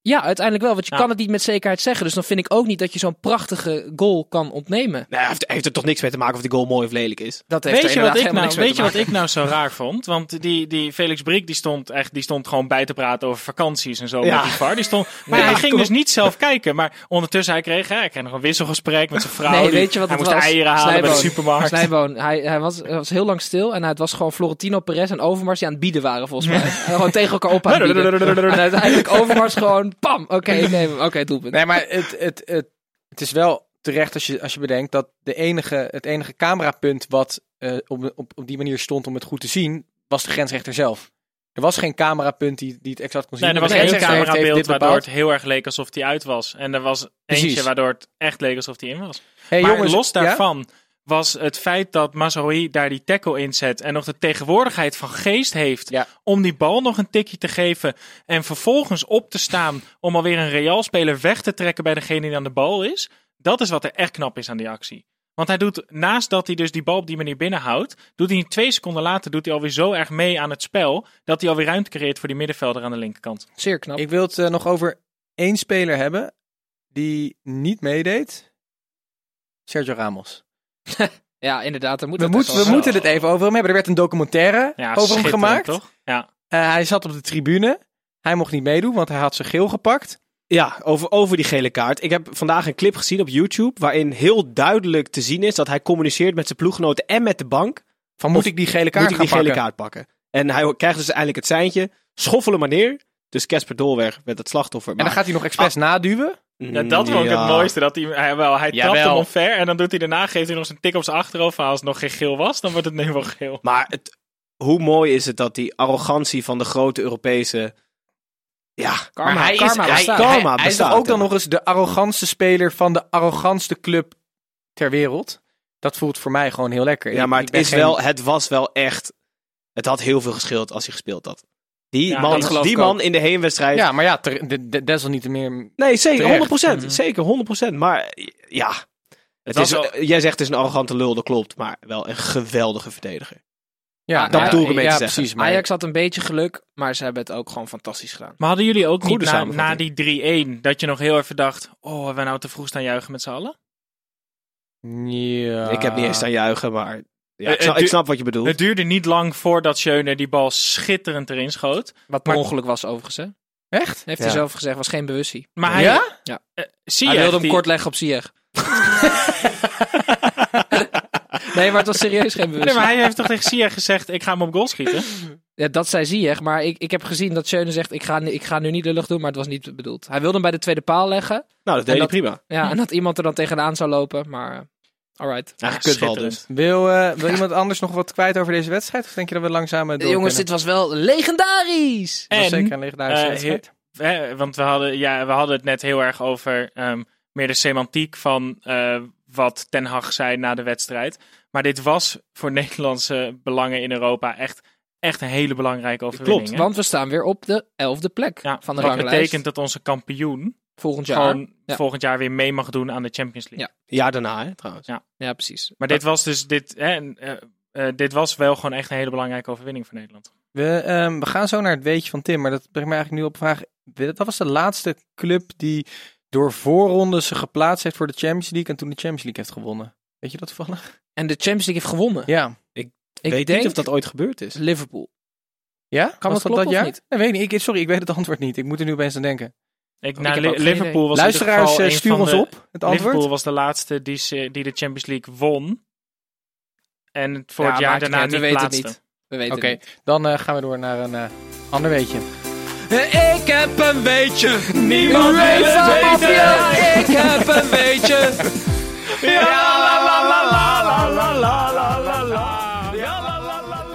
Ja, uiteindelijk wel. Want je Ja. kan het niet met zekerheid zeggen. Dus dan vind ik ook niet dat je zo'n prachtige goal kan ontnemen. Nou, heeft, heeft er toch niks mee te maken of die goal mooi of lelijk is? Dat heeft Weet er je, wat inderdaad ik, helemaal nou, weet je wat ik nou zo raar vond? Want die, die Felix Briek die stond, echt, die stond gewoon bij te praten over vakanties en zo Ja. met die VAR. Die stond, maar Ja, hij ging dus niet zelf kijken. Maar ondertussen hij kreeg, hè, hij kreeg nog een wisselgesprek met zijn vrouw. Nee, Die- weet je wat hij het moest was? eieren halen bij de supermarkt. Snijboon, hij, hij, was, hij was heel lang stil en het was gewoon Florentino Perez en Overmars die aan het bieden waren volgens mij. En gewoon tegen elkaar op aan het bieden. En uiteindelijk Overmars gewoon, pam, oké, ik neem hem. Oké, doelpunt. Nee, maar het, het, het, het is wel terecht als je, als je bedenkt dat de enige, het enige camerapunt wat eh, op, op, op die manier stond om het goed te zien, was de grensrechter zelf. Er was geen camerapunt die, die het exact kon zien. Nee, er was één camerabeeld waardoor het heel erg leek alsof hij uit was. En er was Precies. eentje waardoor het echt leek alsof hij in was. Hey, maar jongens, los ja? Was het feit dat Mazraoui daar die tackle inzet en nog de tegenwoordigheid van geest heeft Ja. om die bal nog een tikje te geven en vervolgens op te staan om alweer een Real-speler weg te trekken bij degene die aan de bal is. Dat is wat er echt knap is aan die actie. Want hij doet, naast dat hij dus die bal op die manier binnenhoudt, doet hij twee seconden later doet hij alweer zo erg mee aan het spel, dat hij alweer ruimte creëert voor die middenvelder aan de linkerkant. Zeer knap. Ik wil het eh, nog over één speler hebben die niet meedeed. Sergio Ramos. Ja, inderdaad. We, moet, we moeten het even over hem hebben. Er werd een documentaire Ja, over hem gemaakt. toch? Ja. Eh, hij zat op de tribune. Hij mocht niet meedoen, want hij had zijn geel gepakt. Ja, over, over die gele kaart. Ik heb vandaag een clip gezien op YouTube waarin heel duidelijk te zien is dat hij communiceert met zijn ploeggenoten en met de bank. Van moet Of ik die gele kaart Moet ik die gele pakken? kaart pakken? En hij krijgt dus eindelijk het seintje. Schoffelen maar neer. Dus Casper Dolweg werd het slachtoffer. En dan maar- gaat hij nog expres naduwen. Ja, dat vond ik Ja. het mooiste. Dat hij, hij, wel, hij trapt hem omver en dan doet hij daarna, geeft hij nog zijn tik op zijn achterhoofd. Van als het nog geen geel was, dan wordt het nu wel geel. Maar het, hoe mooi is het dat die arrogantie van de grote Europese... Ja, Karma, maar hij karma is, hij, bestaat. hij- Karma hij is bestaat, toch ook dan ja. nog eens de arrogantste speler van de arrogantste club ter wereld. Dat voelt voor mij gewoon heel lekker. ja maar ik het, is geen- wel, het was wel echt... Het had heel veel gescheeld als hij gespeeld had. Die, Ja, man, die man in de heenwedstrijd... Ja, maar ja, ter, de, de, desalniettemeer... Nee, zeker, Terecht. 100%. Mhm. Zeker, 100%. Maar ja, het is, wel- jij zegt het is een arrogante lul, dat klopt. Maar wel een geweldige verdediger. Ja, dat bedoel ik een beetje ja, te zeggen. precies. Maar Ajax had een beetje geluk, maar ze hebben het ook gewoon fantastisch gedaan. Maar hadden jullie ook Goede niet na, na die 3-1 dat je nog heel even dacht... Oh, hebben we nou te vroeg staan juichen met z'n allen? Ja. Ik heb niet eens staan juichen, maar... Ja, Eh, ik, snap, ik snap wat je bedoelt. Het duurde niet lang voordat Schöne die bal schitterend erin schoot. Wat per ongeluk was overigens, hè? Echt? Heeft Ja. hij zelf gezegd, was geen bewustzijn. Maar hij, Ja? eh, zie Hij je wilde hem die- kort leggen op Ziyech. nee, maar het was serieus geen Nee, bewustzijn. maar hij heeft toch tegen Sia gezegd, ik ga hem op goal schieten? Ja, dat zei Ziyech, maar ik, ik heb gezien dat Schöne zegt, ik ga, ik ga nu niet de lucht doen, maar het was niet bedoeld. Hij wilde hem bij de tweede paal leggen. Nou, dat deed En hij dat- prima. Ja, en dat iemand er dan tegenaan zou lopen, maar... alright. Eigenlijk kutbal schitterend. dus. Wil, eh, wil iemand anders nog wat kwijt over deze wedstrijd? Of denk je dat we langzaam door Jongens, kunnen? dit was wel legendarisch! Dat was En, zeker een legendarische eh, wedstrijd. Hè, want we hadden, ja, we hadden het net heel erg over ehm, meer de semantiek van eh, wat Ten Hag zei na de wedstrijd. Maar dit was voor Nederlandse belangen in Europa echt, echt een hele belangrijke overwinning. Klopt, hè? Want we staan weer op de elfde plek ja, van de ranglijst. betekent dat onze kampioen Volgend jaar. gewoon Ja. volgend jaar weer mee mag doen aan de Champions League. Ja, daarna hè, trouwens. Ja, precies. Maar dit was dus dit, hè, en, eh, eh, dit was wel gewoon echt een hele belangrijke overwinning voor Nederland. We, ehm, we gaan zo naar het weetje van Tim, maar dat brengt me eigenlijk nu op vraag. Dat was de laatste club die door voorrondes zich geplaatst heeft voor de Champions League en toen de Champions League heeft gewonnen. Weet je dat toevallig? En de Champions League heeft gewonnen. Ja. Ik weet denk niet of dat ooit gebeurd is. Liverpool. Ja? Kan Was dat kloppen of jaar? niet? Nee, weet ik niet. Ik, sorry, ik weet het antwoord niet. Ik moet er nu opeens aan denken. Ik, nou, Liverpool was in Luisteraars, een stuur ons de- op het antwoord. Liverpool was de laatste die, die de Champions League won. En voor Ja, het jaar niet daarna uit, we niet weten het niet. We weten Oké, het niet. dan eh, gaan we door naar een eh, ander weetje. Ik heb een weetje. Niemand wil het weten. Ik heb een weetje.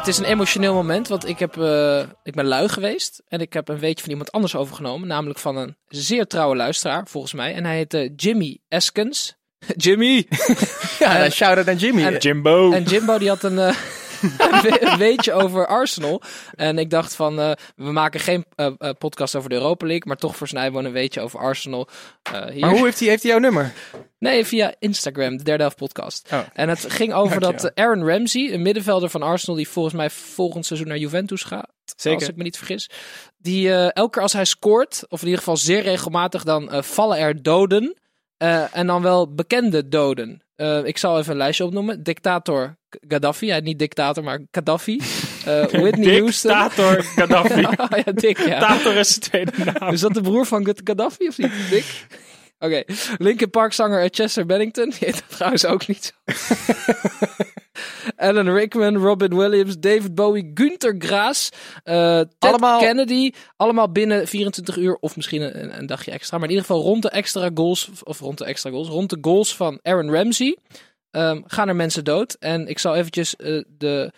Het is een emotioneel moment, want ik, heb, eh, ik ben lui geweest. En ik heb een weetje van iemand anders overgenomen. Namelijk van een zeer trouwe luisteraar, volgens mij. En hij heet eh, Jimmy Eskens. Jimmy! Ja, En- shout-out aan Jimmy. en- Jimbo. En Jimbo die had een, eh, een weetje over Arsenal. En ik dacht van, eh, we maken geen eh, eh, podcast over de Europa League. Maar toch voor Snijboon een weetje over Arsenal. Hier. maar hoe heeft hij, heeft hij jouw nummer? Nee, via Instagram, de derde helft podcast. Oh. En het ging over dat Dankjewel. Aaron Ramsey, een middenvelder van Arsenal, die volgens mij volgend seizoen naar Juventus gaat. Zeker. Als ik me niet vergis. Die elke keer als hij scoort, of in ieder geval zeer regelmatig, dan vallen er doden. En dan wel bekende doden. Ik zal even een lijstje opnoemen. Dictator Gaddafi. Ja, niet dictator, maar Gaddafi. Eh, Whitney Houston. Dictator Gaddafi. Oh ja, Dick, ja. Dictator is de tweede naam. Is dat de broer van Gad- Gaddafi of niet? Dick? Oké. Linkin Park zanger Chester Bennington. Die heet dat trouwens ook niet zo. Alan Rickman, Robin Williams, David Bowie, Gunther Graas, eh, Ted Allemaal- Kennedy. Allemaal binnen 24 uur of misschien een, een dagje extra. Maar in ieder geval rond de extra goals, of rond de extra goals, rond de goals van Aaron Ramsey ehm, gaan er mensen dood. En ik zal eventjes eh, de...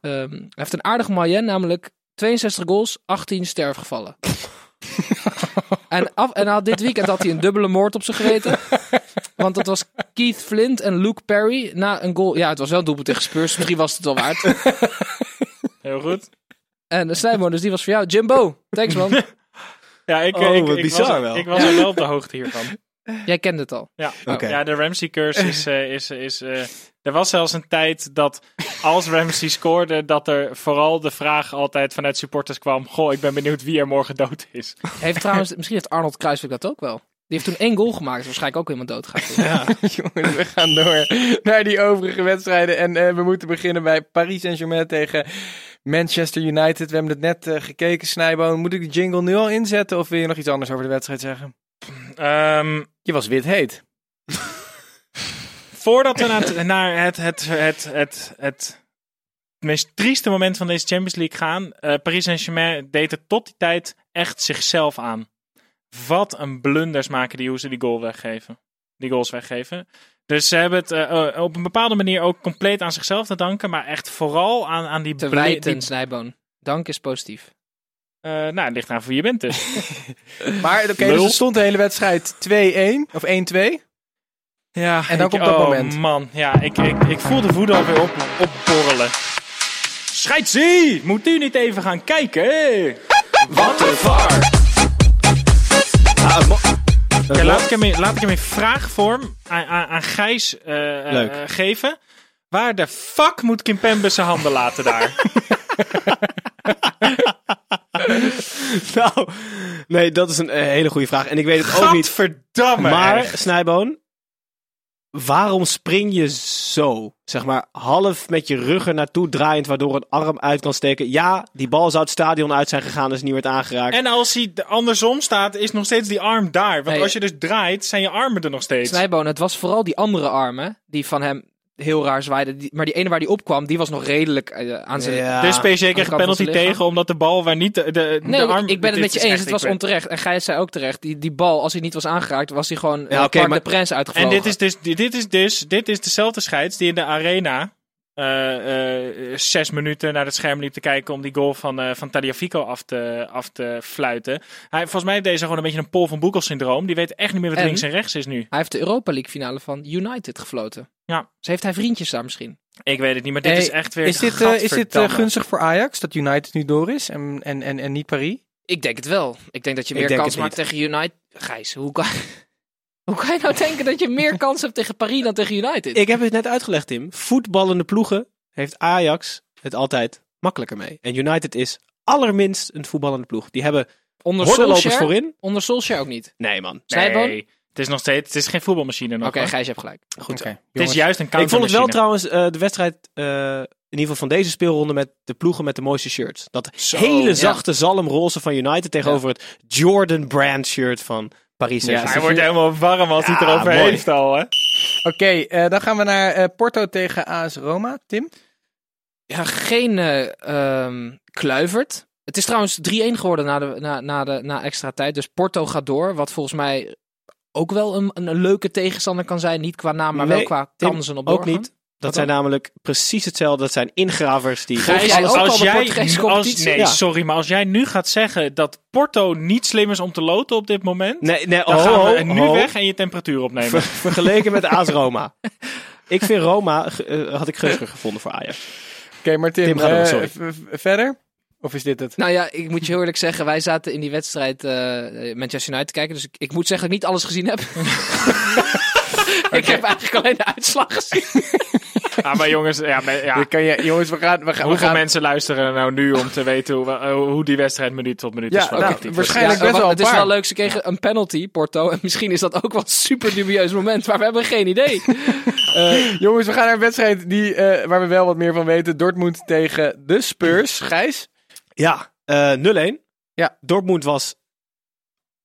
ehm, hij heeft een aardig moyen, namelijk 62 goals, 18 sterfgevallen. en, af, en had dit weekend had hij een dubbele moord op zich geweten. Want dat was Keith Flint en Luke Perry na een goal. Ja, het was wel een doelpunt tegen Spurs. Misschien was het wel waard. Heel goed. En de Snijboon, dus die was voor jou. Jimbo, thanks man. Ja, ik, Oh, ik, wat ik bizar was, wel. Ik was er wel op de hoogte hiervan. Jij kende het al. Ja, ja de Ramsey-curse is... eh, is, is eh, er was zelfs een tijd dat als Ramsey scoorde... dat er vooral de vraag altijd vanuit supporters kwam... Goh, ik ben benieuwd wie er morgen dood is. Heeft trouwens, misschien heeft Arnold Kruiswijk dat ook wel. Die heeft toen één goal gemaakt. Is waarschijnlijk ook iemand doodgaat. Ja. Jongens, we gaan door naar die overige wedstrijden. En eh, we moeten beginnen bij Paris Saint-Germain tegen Manchester United. We hebben het net eh, gekeken, Snijboon. Moet ik de jingle nu al inzetten of wil je nog iets anders over de wedstrijd zeggen? Ehm, Je was wit heet. voordat we naar, het, naar het, het, het, het, het meest trieste moment van deze Champions League gaan. eh, Paris Saint-Germain deed het tot die tijd echt zichzelf aan. Wat een blunders maken die hoe ze die goal weggeven. Die goals weggeven. Dus ze hebben het eh, eh, op een bepaalde manier ook compleet aan zichzelf te danken. Maar echt vooral aan, aan die... Te wijten, die- Snijboon. Dank is positief. Eh, nou, het ligt aan wie je bent dus. Maar oké, dus Lul. er stond de hele wedstrijd 2-1 of 1-2. Ja, En dan ik- komt dat oh, moment. man, ja, ik, ik, ik voel de woede alweer op, opborrelen. Scheidsie! Moet u niet even gaan kijken? Wat een var! Oké, laat, ik hem in, laat ik hem in vraagvorm aan, aan, aan Gijs Leuk. eh, geven. Waar de fuck moet Kimpembe zijn handen laten daar? nou, nee, dat is een eh, hele goede vraag. En ik weet het ook niet. Gadverdamme. Maar, echt. Snijboon, waarom spring je zo? Zeg maar, half met je rug er naartoe draaiend, waardoor een arm uit kan steken. Ja, die bal zou het stadion uit zijn gegaan, is niet werd aangeraakt. En als hij de- andersom staat, is nog steeds die arm daar. Want Nee. als je dus draait, zijn je armen er nog steeds. Snijboon, het was vooral die andere armen die van hem heel raar zwaaiden. Die- maar die ene waar die opkwam, die was nog redelijk eh, aan zijn... Ja. dus PSG kreeg kant een penalty tegen, omdat de bal waar niet de, de, de Nee, arm... ik ben het met je eens. Het was ben- onterecht. En Gijs zei ook terecht. Die, die bal, als hij niet was aangeraakt, was hij gewoon Ja, maar- de Prens En uitgevlogen. dit is dus, dit is dus, dit is dezelfde scheids die in de arena eh, eh, zes minuten naar het scherm liep te kijken om die goal van, eh van Tagliafico af te, af te fluiten. Hij, volgens mij heeft deze gewoon een beetje een Paul van Boekel syndroom. Die weet echt niet meer wat En? links en rechts is nu. Hij heeft de Europa League finale van United gefloten. Ja. Dus heeft hij vriendjes daar misschien? Ik weet het niet, maar dit Hey, is echt weer Is dit, eh, is dit eh, gunstig voor Ajax, dat United nu door is en, en, en, en niet Paris? Ik denk het wel. Ik denk dat je meer kans maakt tegen United. Gijs, hoe kan... hoe kan je nou denken dat je meer kans hebt tegen Paris dan tegen United? Ik heb het net uitgelegd, Tim. Voetballende ploegen heeft Ajax het altijd makkelijker mee. En United is allerminst een voetballende ploeg. Die hebben Onder Solskjaer, voorin. onder Solskjaer ook niet. Nee, man. Snijboon? Nee, het is nog steeds, het is geen voetbalmachine nog. Oké, hoor. Gijs, je hebt gelijk. Goed. Oké, Het is juist een Ik vond het wel countermachine. trouwens, eh, de wedstrijd eh, in ieder geval van deze speelronde met de ploegen met de mooiste shirts. Dat hele zachte zalmroze van United tegenover het Jordan Brand shirt van Paris Ja. Hij wordt helemaal warm als hij Ja, erover mooi. heeft al, hè? Oké, eh, dan gaan we naar eh, Porto tegen AS Roma. Tim? Ja, geen eh ehm, Kluivert. Het is trouwens 3-1 geworden na, de, na, na, de, na extra tijd. Dus Porto gaat door. Wat volgens mij ook wel een, een leuke tegenstander kan zijn. Niet qua naam, maar wel qua Tim, kansen op Ook niet. Dat zijn namelijk precies hetzelfde. Dat zijn ingravers die... Jij alles- ook al als de jij, Portugese als, nee, Ja. sorry, maar als jij nu gaat zeggen dat Porto niet slim is om te loten op dit moment, Nee, nee, dan oh, gaan we oh, nu oh. weg en je temperatuur opnemen. Ver- vergeleken met AS Roma. Ik vind Roma, eh, had ik gunstiger gevonden voor Ajax. Oké, maar Tim, Tim, eh, verder? Of is dit het? Nou ja, ik moet je heel eerlijk zeggen, wij zaten in die wedstrijd eh Manchester United te kijken. Dus ik, ik moet zeggen dat ik niet alles gezien heb. ik heb eigenlijk alleen de uitslag gezien. Ja, maar jongens, ja, maar, ja. Dan kan je, jongens, we gaan... We gaan, we hoeveel gaan mensen luisteren er nou nu om te weten hoe, eh, hoe die wedstrijd minuut tot minuut Ja, is? nou, waarschijnlijk Ja, best wel het is wel leuk, ze kregen een penalty, Porto. En misschien is dat ook wel een super dubieus moment, maar we hebben geen idee. Eh, Jongens, we gaan naar een wedstrijd die, eh, waar we wel wat meer van weten. Dortmund tegen de Spurs. Gijs? Ja, eh 0-1. Ja. Dortmund was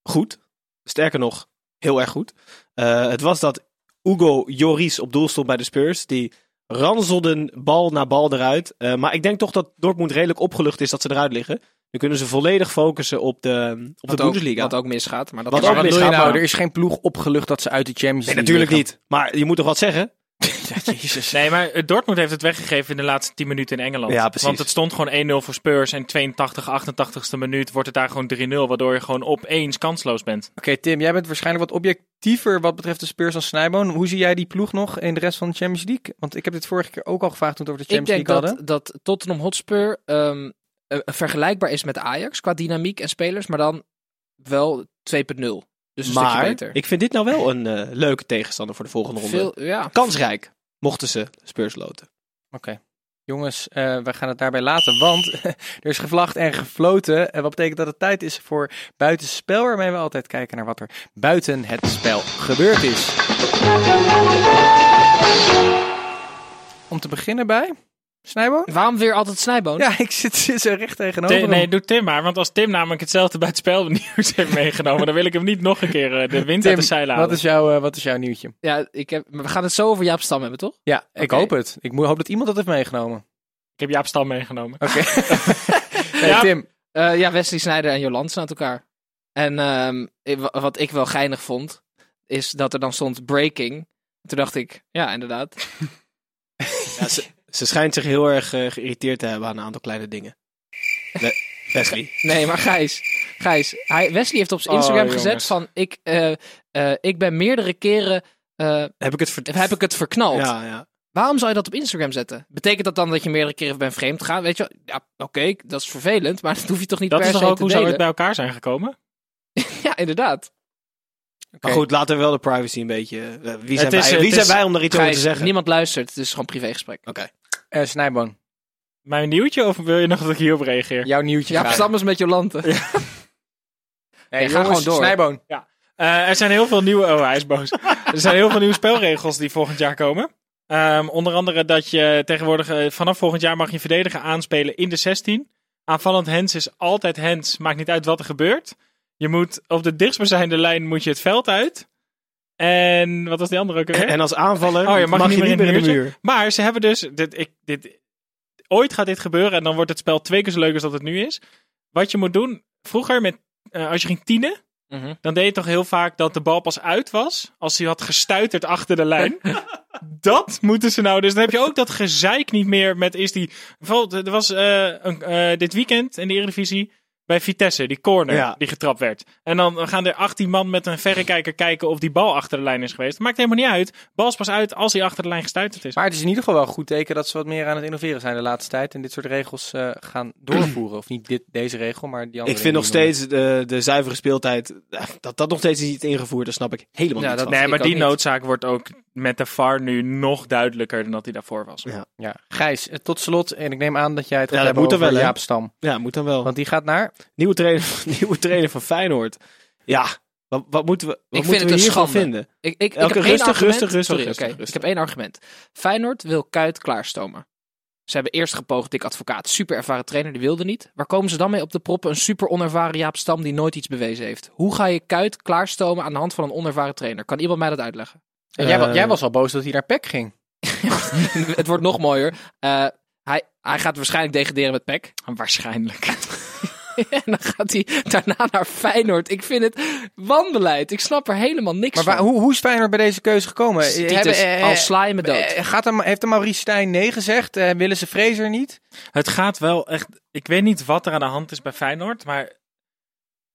goed. Sterker nog, heel erg goed. Eh, het was dat Hugo Lloris op doel stond bij de Spurs. Die ranselden bal na bal eruit. Eh, maar ik denk toch dat Dortmund redelijk opgelucht is dat ze eruit liggen. Nu kunnen ze volledig focussen op de, op de wat, ook, Bundesliga. wat ook misgaat. Maar dat Wat ook misgaat, nou? maar- Er is geen ploeg opgelucht dat ze uit de Champions Nee, League natuurlijk liggen. niet. Maar je moet toch wat zeggen? Ja, jezus. Nee, maar eh, Dortmund heeft het weggegeven in de laatste 10 minuten in Engeland. Ja, precies. Want het stond gewoon 1-0 voor Spurs en 82, 88ste minuut wordt het daar gewoon 3-0. Waardoor je gewoon opeens kansloos bent. Oké, Tim, jij bent waarschijnlijk wat objectiever wat betreft de Spurs dan Snijboon. Hoe zie jij die ploeg nog in de rest van de Champions League? Want ik heb dit vorige keer ook al gevraagd toen we het over de Ik Champions denk League hadden. dat Tottenham Hotspur ehm, eh, vergelijkbaar is met Ajax qua dynamiek en spelers, maar dan wel 2.0. Dus een stukje Maar beter. ik vind dit nou wel een eh, leuke tegenstander voor de volgende ronde. Veel, ja. Kansrijk, mochten ze Spurs loten. Oké. Jongens, eh, we gaan het daarbij laten, want er is gevlacht en gefloten. En wat betekent dat het tijd is voor buitenspel, waarmee we altijd kijken naar wat er buiten het spel gebeurd is. Om te beginnen bij Snijboon? Waarom weer altijd snijboon? Ja, ik zit, zit zo recht tegenover nee, doe Tim maar. Want als Tim namelijk hetzelfde bij het spelnieuws heeft meegenomen, dan wil ik hem niet nog een keer eh, de wind Tim, uit de zeilen halen. wat is, jouw, eh, wat is jouw nieuwtje? Ja, ik heb, we gaan het zo over Jaap Stam hebben, toch? Ja, ik hoop het. Ik hoop dat iemand dat heeft meegenomen. Ik heb Jaap Stam meegenomen. Oké. nee. Tim. Eh, ja, Wesley Sneijder en Joland staan elkaar. En ehm, wat ik wel geinig vond, is dat er dan stond breaking. Toen dacht ik, ja, inderdaad. Ja, ze, ze schijnt zich heel erg eh, geïrriteerd te hebben aan een aantal kleine dingen. We- Wesley. Nee, maar Gijs. Gijs hij, Wesley heeft op zijn Oh, Instagram gezet van... Ik, eh, eh, ik ben meerdere keren... eh, Heb ik het heb ik het verknald. Ja, ja. Waarom zou je dat op Instagram zetten? Betekent dat dan dat je meerdere keren bent vreemd gegaan? Weet je, wel? ja, oké, dat is vervelend, maar dat hoef je toch niet Dat per is se toch ook te hoe ze ooit bij elkaar zijn gekomen? Ja, inderdaad. Maar goed, laten we wel de privacy een beetje... eh, wie zijn, is- wij, wie zijn is- wij om daar iets over te zeggen? niemand luistert, het is gewoon privégesprek. Oké. Eh, Snijboon, Mijn nieuwtje of wil je nog dat ik hierop reageer? jouw nieuwtje Ja, graag. Stam is met Jolante. Hey, Nee, ga jongens, gewoon door. Snijboon. Eh, er zijn heel veel nieuwe. Oh, hij is boos. er zijn heel veel nieuwe spelregels die volgend jaar komen. Ehm, onder andere dat je tegenwoordig vanaf volgend jaar mag je verdediger aanspelen in de 16. Aanvallend hands is altijd hands, maakt niet uit wat er gebeurt. Je moet op de dichtstbijzijnde lijn moet je het veld uit. En wat was die andere ook? En als aanvaller Oh, je mag, mag je niet meer meer in de in de muur. Maar ze hebben dus. Dit, ik, dit, ooit gaat dit gebeuren en dan wordt het spel twee keer zo leuk als dat het nu is. Wat je moet doen. Vroeger, met, eh, als je ging tienen, Mhm. dan deed je toch heel vaak dat de bal pas uit was. Als hij had gestuiterd achter de lijn. dat moeten ze nou. Dus dan heb je ook dat gezeik niet meer met. Is die. Bijvoorbeeld, er was eh, een, eh, dit weekend in de Eredivisie. Bij Vitesse, die corner Ja. die getrapt werd. En dan gaan er 18 man met een verrekijker kijken of die bal achter de lijn is geweest. Maakt helemaal niet uit. Bal is pas uit als hij achter de lijn gestuiterd is. Maar het is in ieder geval wel een goed teken dat ze wat meer aan het innoveren zijn de laatste tijd. En dit soort regels eh, gaan doorvoeren. Of niet dit, deze regel, maar die andere. Ik vind nog steeds de, de zuivere speeltijd, eh, dat dat nog steeds niet ingevoerd, daar snap ik helemaal Ja, niet dat- van. Nee, maar die niet. noodzaak wordt ook met de VAR nu nog duidelijker dan dat hij daarvoor was. Ja. Ja, Gijs, eh, tot slot. En ik neem aan dat jij het gaat Ja, dat hebben moet er over wel? Jaap Stam. Ja, moet dan wel. Want die gaat naar... Nieuwe trainer, nieuwe trainer van Feyenoord. Ja, wat, wat moeten we, wat vind moeten we hiervan vinden? Ik, ik, ik heb één rustig, argument. rustig, rustig, Sorry, rustig, oké. rustig. Ik heb één argument. Feyenoord wil Kuit klaarstomen. Ze hebben eerst gepoogd Dick Advocaat, super ervaren trainer, die wilde niet. Waar komen ze dan mee op de proppen? Een super onervaren Jaap Stam die nooit iets bewezen heeft. Hoe ga je Kuit klaarstomen aan de hand van een onervaren trainer? Kan iemand mij dat uitleggen? En jij, Eh, jij was al boos dat hij naar PEC ging. het wordt nog mooier. Eh, hij, hij gaat waarschijnlijk degraderen met PEC. Waarschijnlijk. en dan gaat hij daarna naar Feyenoord. Ik vind het wanbeleid. Ik snap er helemaal niks Maar waar- van. hoe, hoe is Feyenoord bij deze keuze gekomen? Titus, Hebben, eh, al sla je me dood. eh, gaat er, heeft de Maurice Stijn nee gezegd? Eh, willen ze Fraser niet? Het gaat wel echt. Ik weet niet wat er aan de hand is bij Feyenoord, maar.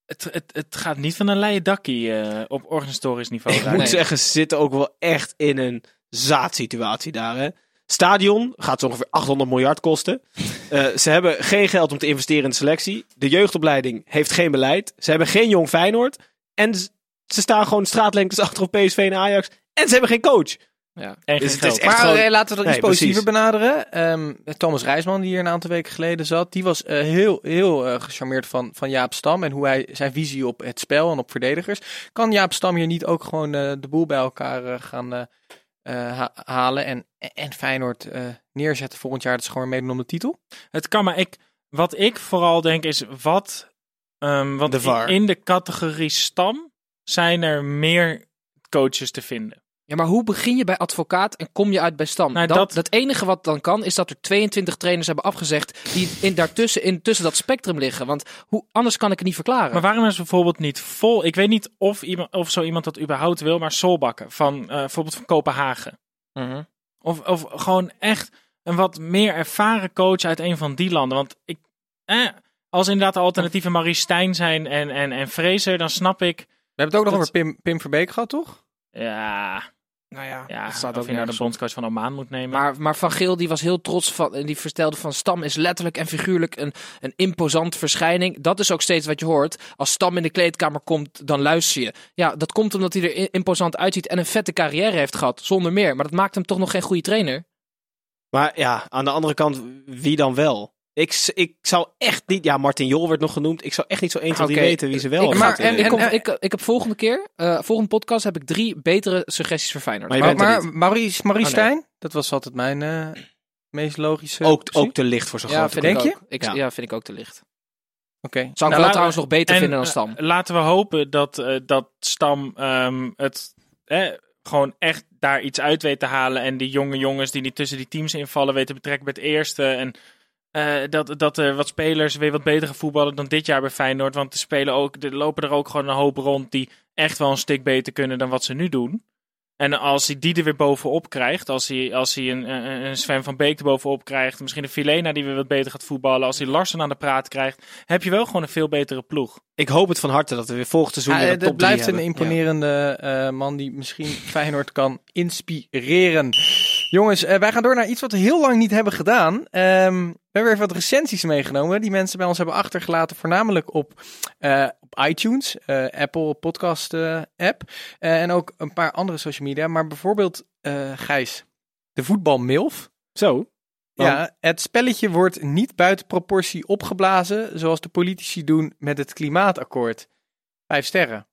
Het, het, het gaat niet van een leien dakkie eh, op organisatorisch niveau. Ik daar. moet Nee. zeggen, ze zitten ook wel echt in een zaadsituatie daar. Hè? Stadion gaat zo ongeveer 800 miljard kosten. Eh, ze hebben geen geld om te investeren in de selectie. De jeugdopleiding heeft geen beleid. Ze hebben geen jong Feyenoord. En ze staan gewoon straatlengtes achter op PSV en Ajax. En ze hebben geen coach. Ja. En Dus geen het is maar gewoon- eh, laten we dat iets Nee, positiever benaderen. Ehm, Thomas Rijsman, die hier een aantal weken geleden zat, die was eh, heel, heel eh, gecharmeerd van, van Jaap Stam en hoe hij zijn visie op het spel en op verdedigers. Kan Jaap Stam hier niet ook gewoon eh, de boel bij elkaar gaan ha- halen en, en Feyenoord eh, neerzetten volgend jaar? Dat ze gewoon meedoen om de titel. Het kan, maar ik, wat ik vooral denk is, wat, ehm want De VAR. in, in de categorie stam zijn er meer coaches te vinden. Ja, maar hoe begin je bij advocaat en kom je uit bij Stam? Nou, dat, dat- dat enige wat dan kan, is dat er 22 trainers hebben afgezegd die in, daartussen in tussen dat spectrum liggen. Want hoe, anders kan ik het niet verklaren. Maar waarom is bijvoorbeeld niet vol? Ik weet niet of, iemand, of zo iemand dat überhaupt wil, maar Solbakken van eh, bijvoorbeeld van Kopenhagen. Mhm. Of, of gewoon echt een wat meer ervaren coach uit een van die landen. Want ik, eh, als inderdaad de alternatieven Maurice Stijn zijn en, en, en Fraser, dan snap ik. We hebben het ook nog Dat- over Pim, Pim Verbeek gehad, toch? Ja, nou ja, ja dat staat of ook je nou de bondscoach van Oman moet nemen. Maar, maar Van Geel die was heel trots van, en die vertelde van Stam is letterlijk en figuurlijk een, een imposant verschijning. Dat is ook steeds wat je hoort. Als Stam in de kleedkamer komt, dan luister je. Ja, dat komt omdat hij er imposant uitziet en een vette carrière heeft gehad, zonder meer. Maar dat maakt hem toch nog geen goede trainer. Maar ja, aan de andere kant, wie dan wel? Ik, ik zou echt niet... Ja, Martin Jol werd nog genoemd. Ik zou echt niet zo 1, 2, 3 Oké, weten wie ze wel Ik, gaat, maar, en, ik, kom- ik, ik heb volgende keer, eh, volgende podcast, heb ik drie betere suggesties voor Feyenoord. Maar je Maar, bent er maar niet. Maurice, Maurice Oh, nee. Stijn, dat was altijd mijn eh, meest logische ook, optie. ook te licht voor zo'n ja, grote denk ik je? Ik, Ja. ja. vind ik ook te licht. Oké. Zou ik Nou, wel laten trouwens nog beter En, vinden dan eh, Stam. laten we hopen dat, eh, dat Stam ehm, het eh, gewoon echt daar iets uit weet te halen. En die jonge jongens die niet tussen die teams invallen weten te betrekken bij het eerste. En eh, dat, dat er wat spelers weer wat beter gaan voetballen dan dit jaar bij Feyenoord. Want er, spelen ook, er lopen er ook gewoon een hoop rond die echt wel een stuk beter kunnen dan wat ze nu doen. En als hij die er weer bovenop krijgt, als hij, als hij een, een Sven van Beek er bovenop krijgt, misschien een Filena die weer wat beter gaat voetballen, als hij Larsen aan de praat krijgt, heb je wel gewoon een veel betere ploeg. Ik hoop het van harte dat we weer volgend seizoen Ja, weer eh, een dat top drie blijft een imponerende eh, man die misschien Feyenoord kan inspireren. Jongens, eh, wij gaan door naar iets wat we heel lang niet hebben gedaan. Ehm, we hebben weer wat recensies meegenomen die mensen bij ons hebben achtergelaten. Voornamelijk op, eh, op iTunes, eh, Apple Podcast app. eh, en ook een paar andere social media. Maar bijvoorbeeld eh Gijs, de voetbal MILF. Zo. Ja, het spelletje wordt niet buiten proportie opgeblazen, zoals de politici doen met het klimaatakkoord. Vijf sterren.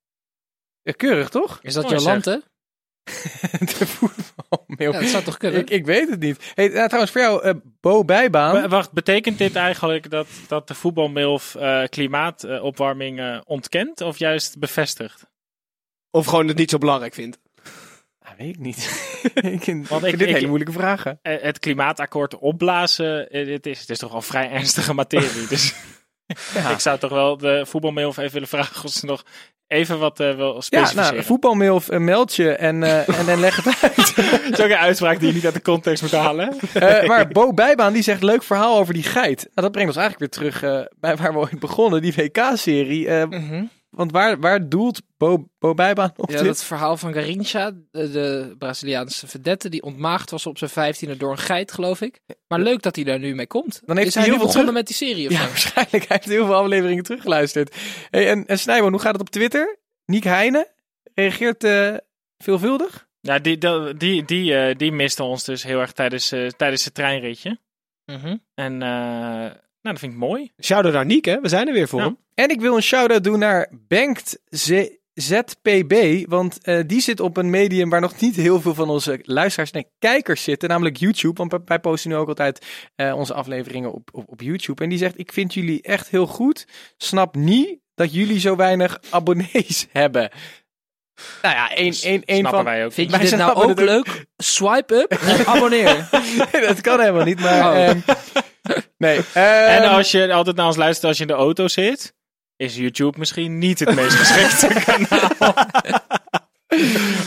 Eh, Keurig, toch? Is dat Mooi Jolante? de voetbalmail. Ja, dat zou toch kunnen? ik, ik weet het niet. Hey, nou, trouwens, voor jou, eh, Bo Bijbaan. Wa- Wacht, betekent dit eigenlijk dat, dat de voetbalmilf eh, klimaatopwarming ontkent of juist bevestigt? Of gewoon het niet zo belangrijk vindt. Ah, weet ik niet. ik vind, Want ik ik- vind dit ik- hele moeilijke vragen. Eh, het klimaatakkoord opblazen, eh, het, is, het is toch wel vrij ernstige materie. dus Ja. ik zou toch wel de voetbalmilf even willen vragen of ze nog even wat eh wil Ja, specificeren. nou, voetbalmail uh, meld je en, eh, en, en leg het uit. Dat is ook een uitspraak die je niet uit de context moet halen. Maar Bo Bijbaan die zegt leuk verhaal over die geit. Nou, dat brengt ons eigenlijk weer terug bij waar we ooit begonnen, die WK-serie. Mhm. Want waar, waar doelt Bo, Bo Bijbaan op Ja, dit? dat verhaal van Garincha, de, de Braziliaanse vedette, die ontmaagd was op zijn vijftiende door een geit, geloof ik. Maar leuk dat hij daar nu mee komt. Dan heeft is hij hij nu heel veel begonnen met die serie of Ja, waarschijnlijk. Hij heeft heel veel afleveringen teruggeluisterd. Hey, en, en Snijboon, hoe gaat het op Twitter? Niek Heijnen reageert eh, veelvuldig. Ja, die, die, die, die, eh, die miste ons dus heel erg tijdens, eh, tijdens het treinritje. Mhm. En dat vind ik mooi. Shout-out naar Niek, hè? We zijn er weer voor Ja. hem. En ik wil een shout-out doen naar Ze ZPB, want eh, die zit op een medium waar nog niet heel veel van onze luisteraars en kijkers zitten, namelijk YouTube. Want wij- posten nu ook altijd eh, onze afleveringen op, op, op YouTube. En die zegt, ik vind jullie echt heel goed. Snap niet dat jullie zo weinig abonnees hebben. Nou ja, één, één, één Snappen van... wij ook. Vind je Wij dit nou ook leuk? Swipe up en abonneer. dat kan helemaal niet, maar... Oh. ehm, nee. En ehm, als je altijd naar ons luistert als je in de auto zit, is YouTube misschien niet het meest geschikte kanaal.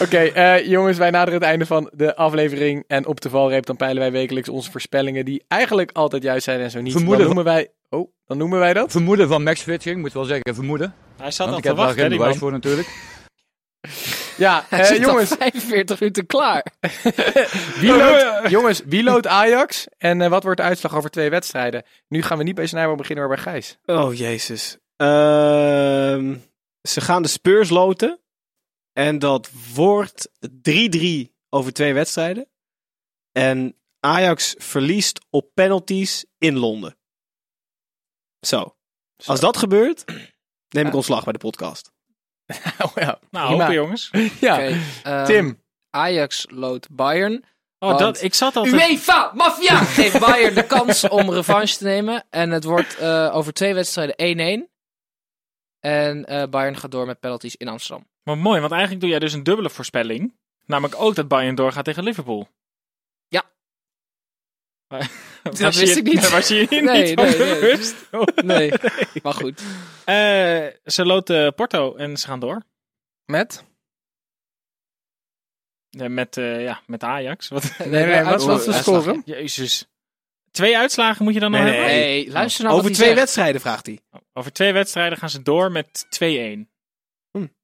Oké, eh, jongens, wij naderen het einde van de aflevering. En op de valreep dan peilen wij wekelijks onze voorspellingen, die eigenlijk altijd juist zijn en zo niet. Vermoeden dan noemen wij. Oh, dan noemen wij dat. Vermoeden van Max Fitching, moet wel zeggen, vermoeden. Hij zat Want al ik te heb daar wachten, hè, geen die man. voor natuurlijk. Ja, Hij eh, zit al jongens, 45 minuten klaar. wie loopt, jongens, wie loopt Ajax? En eh, wat wordt de uitslag over twee wedstrijden? Nu gaan we niet bij Snijboom beginnen, maar bij Gijs. Oh, jezus. Ehm, ze gaan de Spurs loten. En dat wordt 3-3 over twee wedstrijden. En Ajax verliest op penalties in Londen. Zo. Als dat gebeurt, neem ik ontslag bij de podcast. Oh, ja, Nou, prima. hopen jongens. Ja, ehm, Tim. Ajax loodt Bayern. Oh, Want- dat, ik zat altijd... UEFA, Mafia! Geeft Bayern de kans om revanche te nemen. En het wordt eh, over twee wedstrijden 1-1. En eh, Bayern gaat door met penalties in Amsterdam. Maar mooi, want eigenlijk doe jij dus een dubbele voorspelling. Namelijk ook dat Bayern doorgaat tegen Liverpool. Was Dat je- wist ik niet. Was je hier Nee, niet nee, nee. bewust? Oh. Nee, maar goed. Eh, ze loten Porto en ze gaan door. Met? Ja, met, eh, ja, met Ajax. Wat? Nee, nee, wat was de score? Jezus. Twee uitslagen moet je dan nog Nee, hebben? Nee, luister nou over wat twee zegt. wedstrijden, vraagt hij. Over twee wedstrijden gaan ze door met 2-1.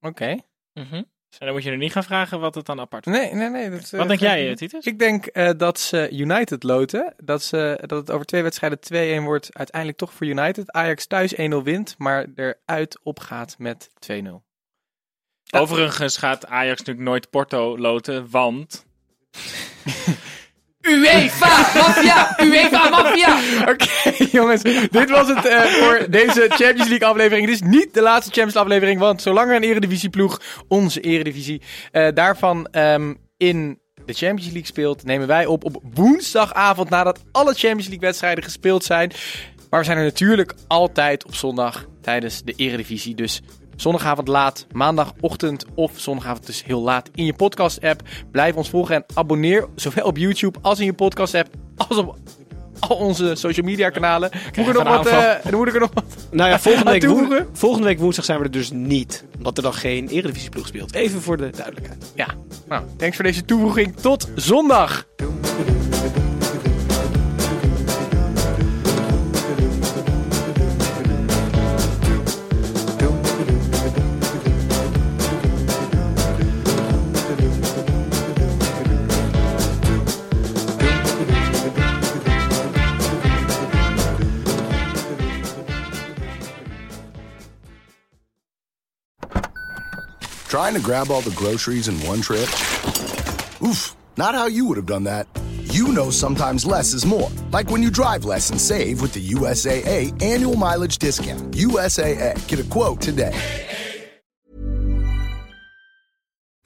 Oké. Mhm. En dan moet je er niet gaan vragen wat het dan apart was. Nee, nee, nee. Dat, eh, Wat denk ga ik jij, eh, Titus? Ik denk eh, dat ze United loten. Dat, ze, dat het over twee wedstrijden 2-1 wordt. Uiteindelijk toch voor United. Ajax thuis 1-0 wint, maar eruit opgaat met 2-0. Ja. Overigens gaat Ajax natuurlijk nooit Porto loten, want... UEFA, Mafia! UEFA, Mafia! Oké, jongens. Dit was het eh, voor deze Champions League aflevering. Dit is niet de laatste Champions League aflevering. Want zolang er een eredivisieploeg, onze eredivisie, eh, daarvan ehm, in de Champions League speelt, nemen wij op op woensdagavond nadat alle Champions League wedstrijden gespeeld zijn. Maar we zijn er natuurlijk altijd op zondag tijdens de eredivisie. Dus zondagavond laat, maandagochtend of zondagavond dus heel laat in je podcast app. Blijf ons volgen en abonneer zowel op YouTube als in je podcast app als op al onze social media kanalen. Moet ik er nog wat, eh, moet ik er nog wat Nou ja, volgende week, woen- volgende week woensdag zijn we er dus niet. Omdat er dan geen eredivisieploeg speelt. Even voor de duidelijkheid. Ja, nou, thanks voor deze toevoeging. Tot zondag! Trying to grab all the groceries in one trip? Oof, not how you would have done that. You know sometimes less is more. Like when you drive less and save with the USAA annual mileage discount. USAA, get a quote today.